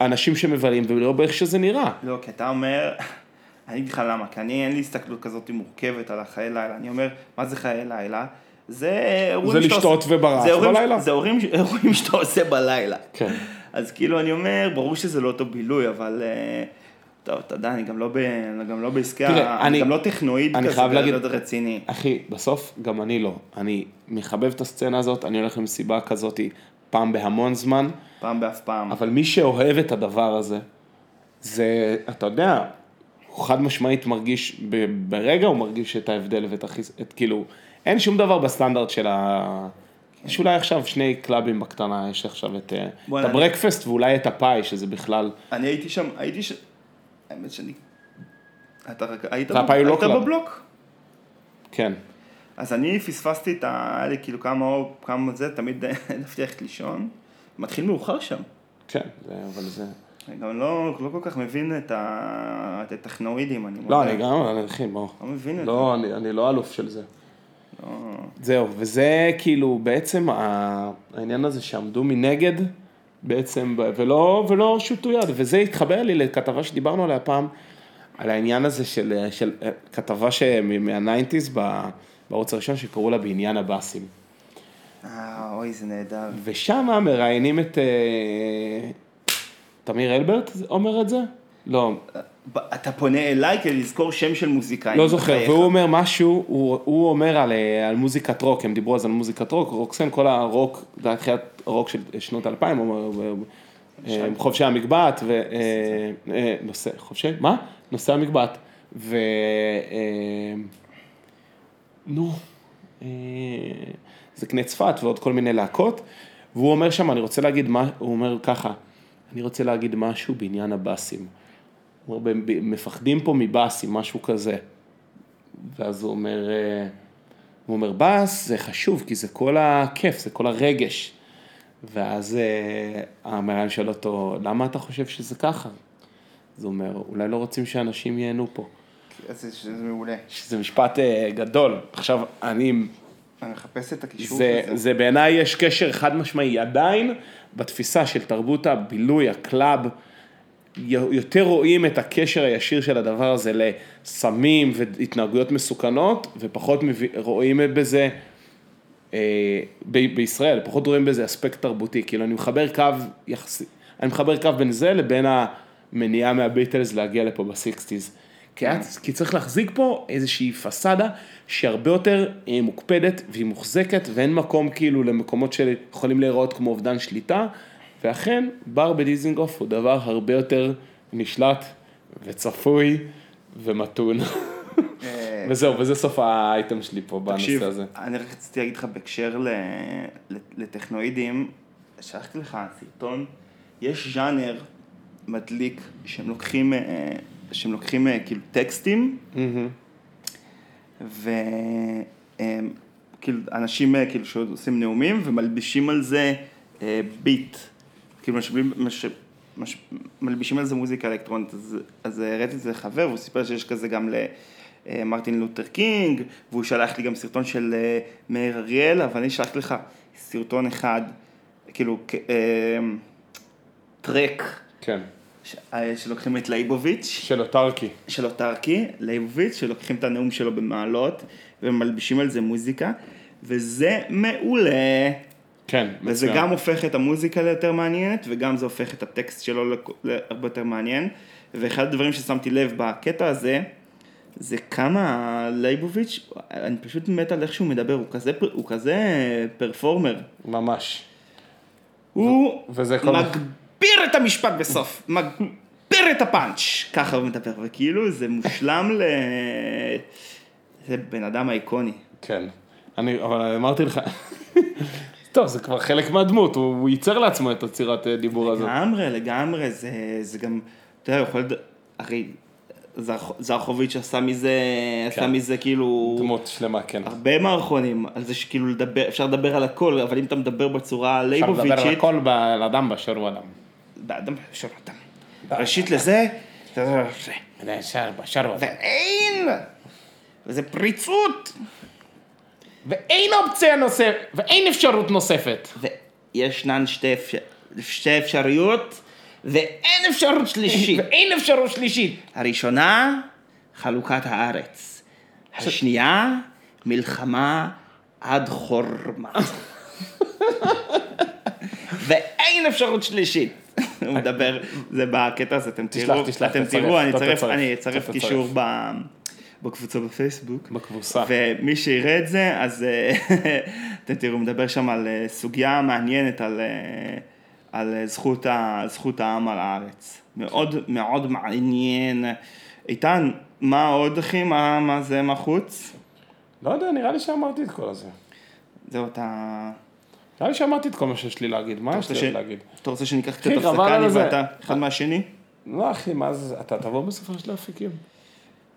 באנשים שמבלים ולא באיך שזה נראה. לא, כי אתה אומר, אני אגיד לך למה, כי אני אין לי הסתכלות כזאת מורכבת על החיי לילה, אני אומר, מה זה חיי לילה? זה אירועים זה לשתות עושה- וברח זה בלילה. זה אירועים אירועים שאתה עושה בלילה. כן. אז כאילו אני אומר, ברור שזה לא אותו בילוי, אבל... אה, טוב, אתה יודע, אני גם לא, ב, גם לא בעסקי, תראה, אני אני- גם לא טכנואיד אני כזה, חייב להגיד- רציני. אחי, בסוף גם אני לא. אני מחבב את הסצנה הזאת, אני הולך למסיבה כזאת פעם בהמון זמן, פעם באף פעם. אבל מי שאוהב את הדבר הזה, זה, אתה יודע, הוא חד משמעית מרגיש, ב- ברגע הוא מרגיש את ההבדל ואת החיס... את כאילו, אין שום דבר בסטנדרט של ה... יש אולי עכשיו שני קלאבים בקטנה, יש עכשיו את, אה, את הברקפסט ואולי את הפאי, שזה בכלל, אני הייתי שם, הייתי שם, האמת שאני... אתה רק- היית בב- לא היית club. בבלוק? כן. אז אני פספסתי את ה... היה לי כאילו כמה אור, כמה זה, תמיד העדפתי ללכת לישון. מתחיל מאוחר שם. כן, זה, אבל זה... אני גם לא, לא כל כך מבין את, ה... את הטכנואידים, אני מודה. לא, אני גם, אני אחי, בוא. לא מבין את זה. לא, אני, אני לא אלוף של זה. לא. זהו, וזה כאילו בעצם העניין הזה שעמדו מנגד בעצם, ולא, ולא שוטו יד, וזה התחבר לי לכתבה שדיברנו עליה פעם, על העניין הזה של, של כתבה מהניינטיז בערוץ הראשון שקראו לה בעניין הבאסים. אה, אוי, זה נהדר. ושם מראיינים את אה, תמיר אלברט, אומר את זה? לא, ב- אתה פונה אליי כדי לזכור שם של מוזיקאי. לא זוכר, בחייך. והוא אומר משהו, הוא, הוא אומר על, אה, על מוזיקת רוק, הם דיברו אז על מוזיקת רוק, רוקסן, כל הרוק, זה היה תחילת הרוק של שנות האלפיים, הוא אומר, אה, חובשי המגבעת, ו... אה, אה, נושא, חובשי, מה? נושא המגבעת, ו... אה, נו, אה, זה קנה צפת ועוד כל מיני להקות, והוא אומר שם, אני רוצה להגיד, מה, הוא אומר ככה, אני רוצה להגיד משהו בעניין הבאסים. אומר, "ב- ב- מפחדים פה מבאסים, משהו כזה. ואז הוא אומר, אה, הוא אומר, באס זה חשוב, כי זה כל הכיף, זה כל הרגש. ואז אה, המראיין שואל אותו, למה אתה חושב שזה ככה? אז הוא אומר, אולי לא רוצים שאנשים ייהנו פה. זה- זה מעולה. שזה משפט אה, גדול. עכשיו, אני, אני מחפש את הקישור זה, הזה. זה בעיניי יש קשר חד משמעי, עדיין בתפיסה של תרבות הבילוי, ה club, יותר רואים את הקשר הישיר של הדבר הזה לסמים והתנהגויות מסוכנות, ופחות רואים בזה, אה, בישראל, פחות רואים בזה אספקט תרבותי, כאילו אני מחבר קו יחסי, אני מחבר קו בין זה לבין המניעה מהביטלס להגיע לפה בסיקסטיז. כי, כי צריך להחזיק פה איזושהי פסאדה שהיא הרבה יותר אה, מוקפדת והיא מוחזקת ואין מקום כאילו למקומות שיכולים להיראות כמו אובדן שליטה, ואכן בר בדיזינגוף הוא דבר הרבה יותר נשלט וצפוי ומתון. וזהו, וזה סוף האייטם שלי פה תקשיב, בנושא הזה. אני רק רציתי להגיד לך בהקשר ל- ל- לטכנואידים, שלחתי לך סרטון, יש ז'אנר מדליק שהם לוקחים, אה, שהם לוקחים אה, כאילו טקסטים, מהמם. וכאילו אנשים אה, כאילו שעושים נאומים ומלבישים על זה אה, ביט, כאילו משביעים, מש, מש, מלבישים על זה מוזיקה אלקטרונית, אז, אז הראיתי את זה לחבר והוא סיפר שיש כזה גם למרטין לותר קינג, והוא שלח לי גם סרטון של אה, מאיר אריאל, אבל אני שלחתי לך סרטון אחד, כאילו אה, track, כן, ש- אה, שלוקחים את לייבוביץ', של אוטרקי. של אוטרקי, לייבוביץ', שלוקחים את הנאום שלו במעלות ומלבישים על זה מוזיקה, וזה מעולה. כן, וזה מצוין. גם הופך את המוזיקה ליותר מעניינת, וגם זה הופך את הטקסט שלו להרבה יותר מעניין. ואחד הדברים ששמתי לב בקטע הזה, זה כמה לייבוביץ', אני פשוט מת על איך שהוא מדבר, הוא כזה, הוא כזה פרפורמר. ממש. הוא וזה כל- מגביר את המשפט בסוף, מגביר את הפאנץ', ככה הוא מדבר, וכאילו זה מושלם ל... זה בן אדם איקוני. כן. אני, אבל אמרתי לך, טוב, זה כבר חלק מהדמות, הוא, הוא ייצר לעצמו את הצירת אה, דיבור הזאת. לגמרי, לגמרי, זה, זה גם, אתה יודע, הוא יכול, לד- הרי זרח- זרחוביץ' עשה מזה, עשה כן. מזה כאילו, דמות שלמה, כן. הרבה מערכונים, על זה שכאילו לדבר, אפשר לדבר על הכל, אבל אם אתה מדבר בצורה אפשר לדבר על לייבוביצ'ית, הכל ב- לאדם באשר הוא אדם. באדם של אדם. ראשית לזה, באשר באשר הוא אדם. ואין, וזה פריצות, ואין אופציה נוספת, ואין אפשרות נוספת. וישנן שתי, אפשר, שתי אפשרויות, ואין אפשרות שלישית. ואין אפשרות שלישית. הראשונה, חלוקת הארץ. השנייה, מלחמה עד חורמה. ואין אפשרות שלישית. הוא מדבר, זה בקטע הזה, אתם תראו, אתם תראו, אני אצרף. קישור ב- בקבוצה בפייסבוק. בכבוסה. ומי שיראה את זה, אז אה, אתם תראו, מדבר שם על אה, סוגיה מעניינת, על, אה, על זכות, ה, זכות העם על הארץ. מאוד מאוד מעניין. איתן, מה עוד אחי? מה, מה זה, מה חוץ? לא יודע, נראה לי שאמרתי את כל הזה. זהו, אתה... נראה לי שאמרתי את כל מה שיש לי להגיד, מה יש לי ש- להגיד? אתה רוצה שניקח קצת חבל הפסקה, אני. ואתה, אחד מהשני? לא אחי, מה זה, אתה תבוא בסופו של האפיקים.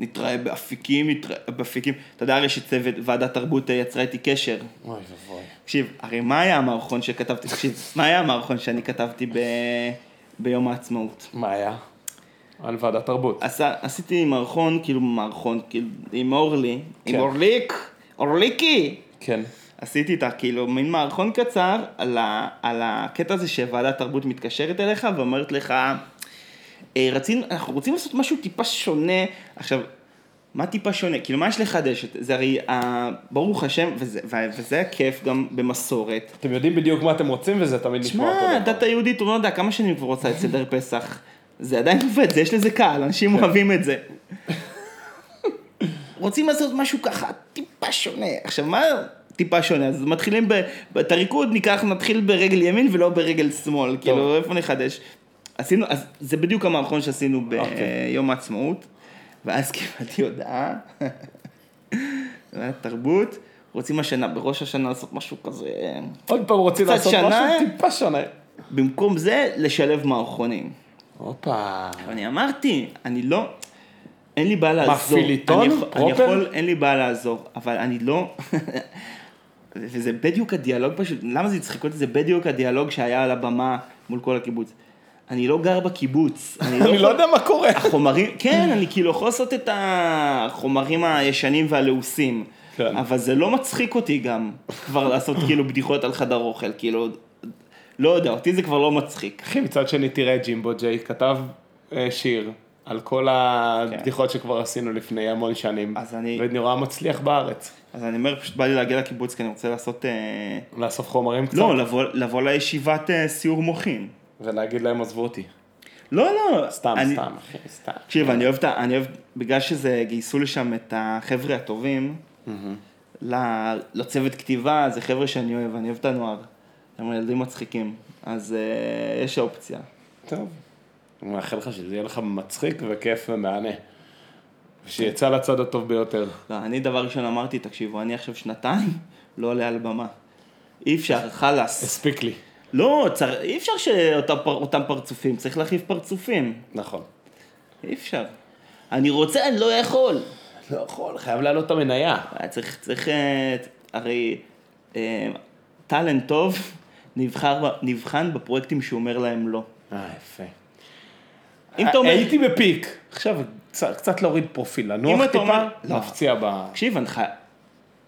נתראה באפיקים, נתראה באפיקים. אתה יודע הרי שצוות ועדת תרבות אה, יצרה איתי קשר. אוי ואבוי. תקשיב, הרי מה היה המערכון שכתבתי, תקשיב, מה היה המערכון שאני כתבתי ב... ביום העצמאות? מה היה? על ועדת תרבות. עשה, עשיתי מערכון, כאילו מערכון, כאילו, עם אורלי, כן. עם אורליק, אורליקי. כן. עשיתי איתה כאילו מין מערכון קצר על, ה, על הקטע הזה שוועדת תרבות מתקשרת אליך ואומרת לך, "אה, רצינו, אנחנו רוצים לעשות משהו טיפה שונה. עכשיו, מה טיפה שונה? כאילו, מה יש לחדש? זה הרי, אה, ברוך השם, וזה, וזה הכיף גם במסורת. אתם יודעים בדיוק מה אתם רוצים וזה תמיד נשמע אותו שמע, דבר. הדת היהודית, הוא לא יודע, כמה שנים כבר רוצה את סדר פסח. זה עדיין עובד, יש לזה קהל, אנשים אוהבים את זה. רוצים לעשות משהו ככה, טיפה שונה. עכשיו, מה טיפה שונה? אז מתחילים ב... את הריקוד ניקח, נתחיל ברגל ימין ולא ברגל שמאל. כאילו, איפה נחדש? עשינו, אז זה בדיוק המערכון שעשינו אוקיי. ביום העצמאות, ואז קיבלתי הודעה, תרבות, רוצים השנה, בראש השנה לעשות משהו כזה, עוד פעם רוצים לעשות שנה. משהו טיפה שונה. במקום זה, לשלב מערכונים. הופה. אני אמרתי, אני לא, אין לי בעיה לעזור. אני יכול- אני פרופר? יכול, אין לי בעיה לעזור, אבל אני לא... וזה בדיוק הדיאלוג פשוט, למה זה הצחיק אותי? זה בדיוק הדיאלוג שהיה על הבמה מול כל הקיבוץ. אני לא גר בקיבוץ. אני אני לא יודע מה קורה. החומרים, כן, אני כאילו יכול לעשות את החומרים הישנים והלעוסים. כן. אבל זה לא מצחיק אותי גם, כבר לעשות כאילו בדיחות על חדר אוכל, כאילו, לא יודע, אותי זה כבר לא מצחיק. אחי, מצד שני תראה, ג'ימבו ג'יי כתב אה, שיר על כל הבדיחות שכבר עשינו לפני המון שנים. אז אני- ונורא מצליח בארץ. אז אני אומר, פשוט בא לי להגיע לקיבוץ, כי אני רוצה לעשות... אה, לאסוף חומרים קצת. לא, לבוא, לבוא לישיבת אה, סיור מוחין. ולהגיד להם עזבו אותי. לא, לא. סתם, אני- סתם, אחי, סתם. תקשיב, אני אוהב את ה... אני אוהב, בגלל שזה, גייסו לשם את החבר'ה הטובים, לצוות כתיבה, זה חבר'ה שאני אוהב, אני אוהב את הנוער. הם ילדים מצחיקים, אז אה, יש אופציה. טוב. אני מאחל לך שזה יהיה לך מצחיק וכיף ומהנה. ושיצא לצד הטוב ביותר. לא, אני דבר ראשון אמרתי, תקשיבו, אני עכשיו שנתיים לא עולה על במה. אי אפשר, חלאס. הספיק לי. לא, צר... אי אפשר שאותם פר... אותם פרצופים, צריך להחליף פרצופים. נכון. אי אפשר. אני רוצה, אני לא יכול. לא יכול, חייב להעלות את המניה. היה צריך, צריך, אה, הרי אה, טאלנט טוב נבחר, נבחן בפרויקטים שהוא אומר להם לא. אה, יפה. אם אתה אומר, הייתי בפיק. עכשיו, קצת- להוריד פרופיל, לנוח טיפה, לא. להפציע ב... תקשיב.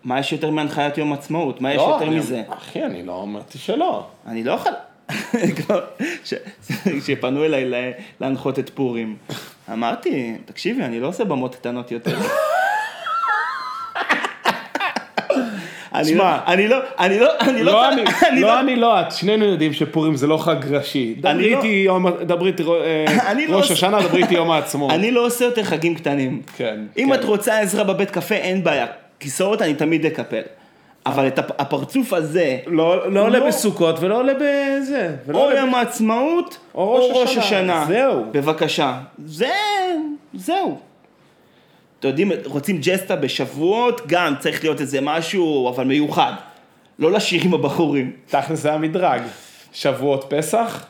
מה יש יותר מהנחיית יום עצמאות? מה יש לא, יותר מזה? אחי, אני לא אמרתי שלא. אני לא יכול... כשפנו אליי להנחות את פורים, אמרתי, תקשיבי, אני לא עושה במות קטנות יותר. אני שמע, לא, אני לא, אני לא, אני לא, לא אני, אני לא אני, לא את, שנינו יודעים שפורים זה לא חג ראשי. דברי לא- איתי יום, דברי איתי אה, לא ראש השנה, דברי איתי יום העצמאות. אני לא עושה יותר חגים קטנים. כן, אם כן. את רוצה עזרה בבית קפה, אין בעיה. כיסאות אני תמיד אקפל. אבל את הפ- הפרצוף הזה, לא לא עולה לא. בסוכות ולא עולה בזה. ולא או יום העצמאות, או ראש או ראש. השנה. זהו. בבקשה. זה, זהו. אתם יודעים, רוצים ג'סטה בשבועות, גם צריך להיות איזה משהו, אבל מיוחד. לא לשיר עם הבחורים. תכל'ס זה המדרג. שבועות פסח?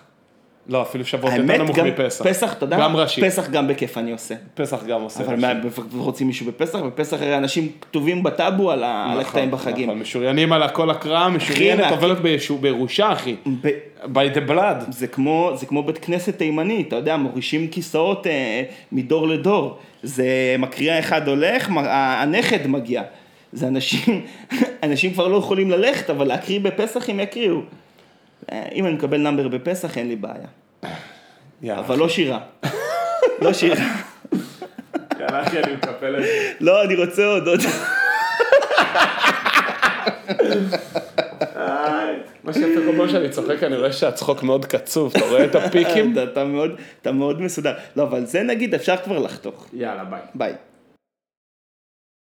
לא, אפילו שבועות יותר נמוך גם מפסח. פסח, אתה יודע, גם? ראשי. פסח גם בכיף אני עושה. פסח גם עושה אבל. מה, רוצים מישהו בפסח? בפסח הרי אנשים כתובים בטאבו על על הקטעים בחגים. נכון, משוריינים על הכל הקראה, משוריינת עוברת בישו- בירושה, אחי. by the blood. זה כמו, זה כמו בית כנסת תימני, אתה יודע, מורישים כיסאות אה, מדור לדור. זה מקריאה אחד הולך, הנכד מגיע. זה אנשים, אנשים כבר לא יכולים ללכת, אבל להקריא בפסח הם יקריאו. אה, אם אני מקבל נאמבר בפסח, אין לי בעיה. יאללה, אבל לא שירה. לא שירה. יאללה, אחי, אני מקפל את זה. לא, אני רוצה עוד עוד. מה שיפה כל פעם שאני צוחק, אני רואה שהצחוק מאוד קצוב, אתה רואה את הפיקים? אתה מאוד מסודר. לא, אבל זה נגיד אפשר כבר לחתוך. יאללה, ביי. ביי.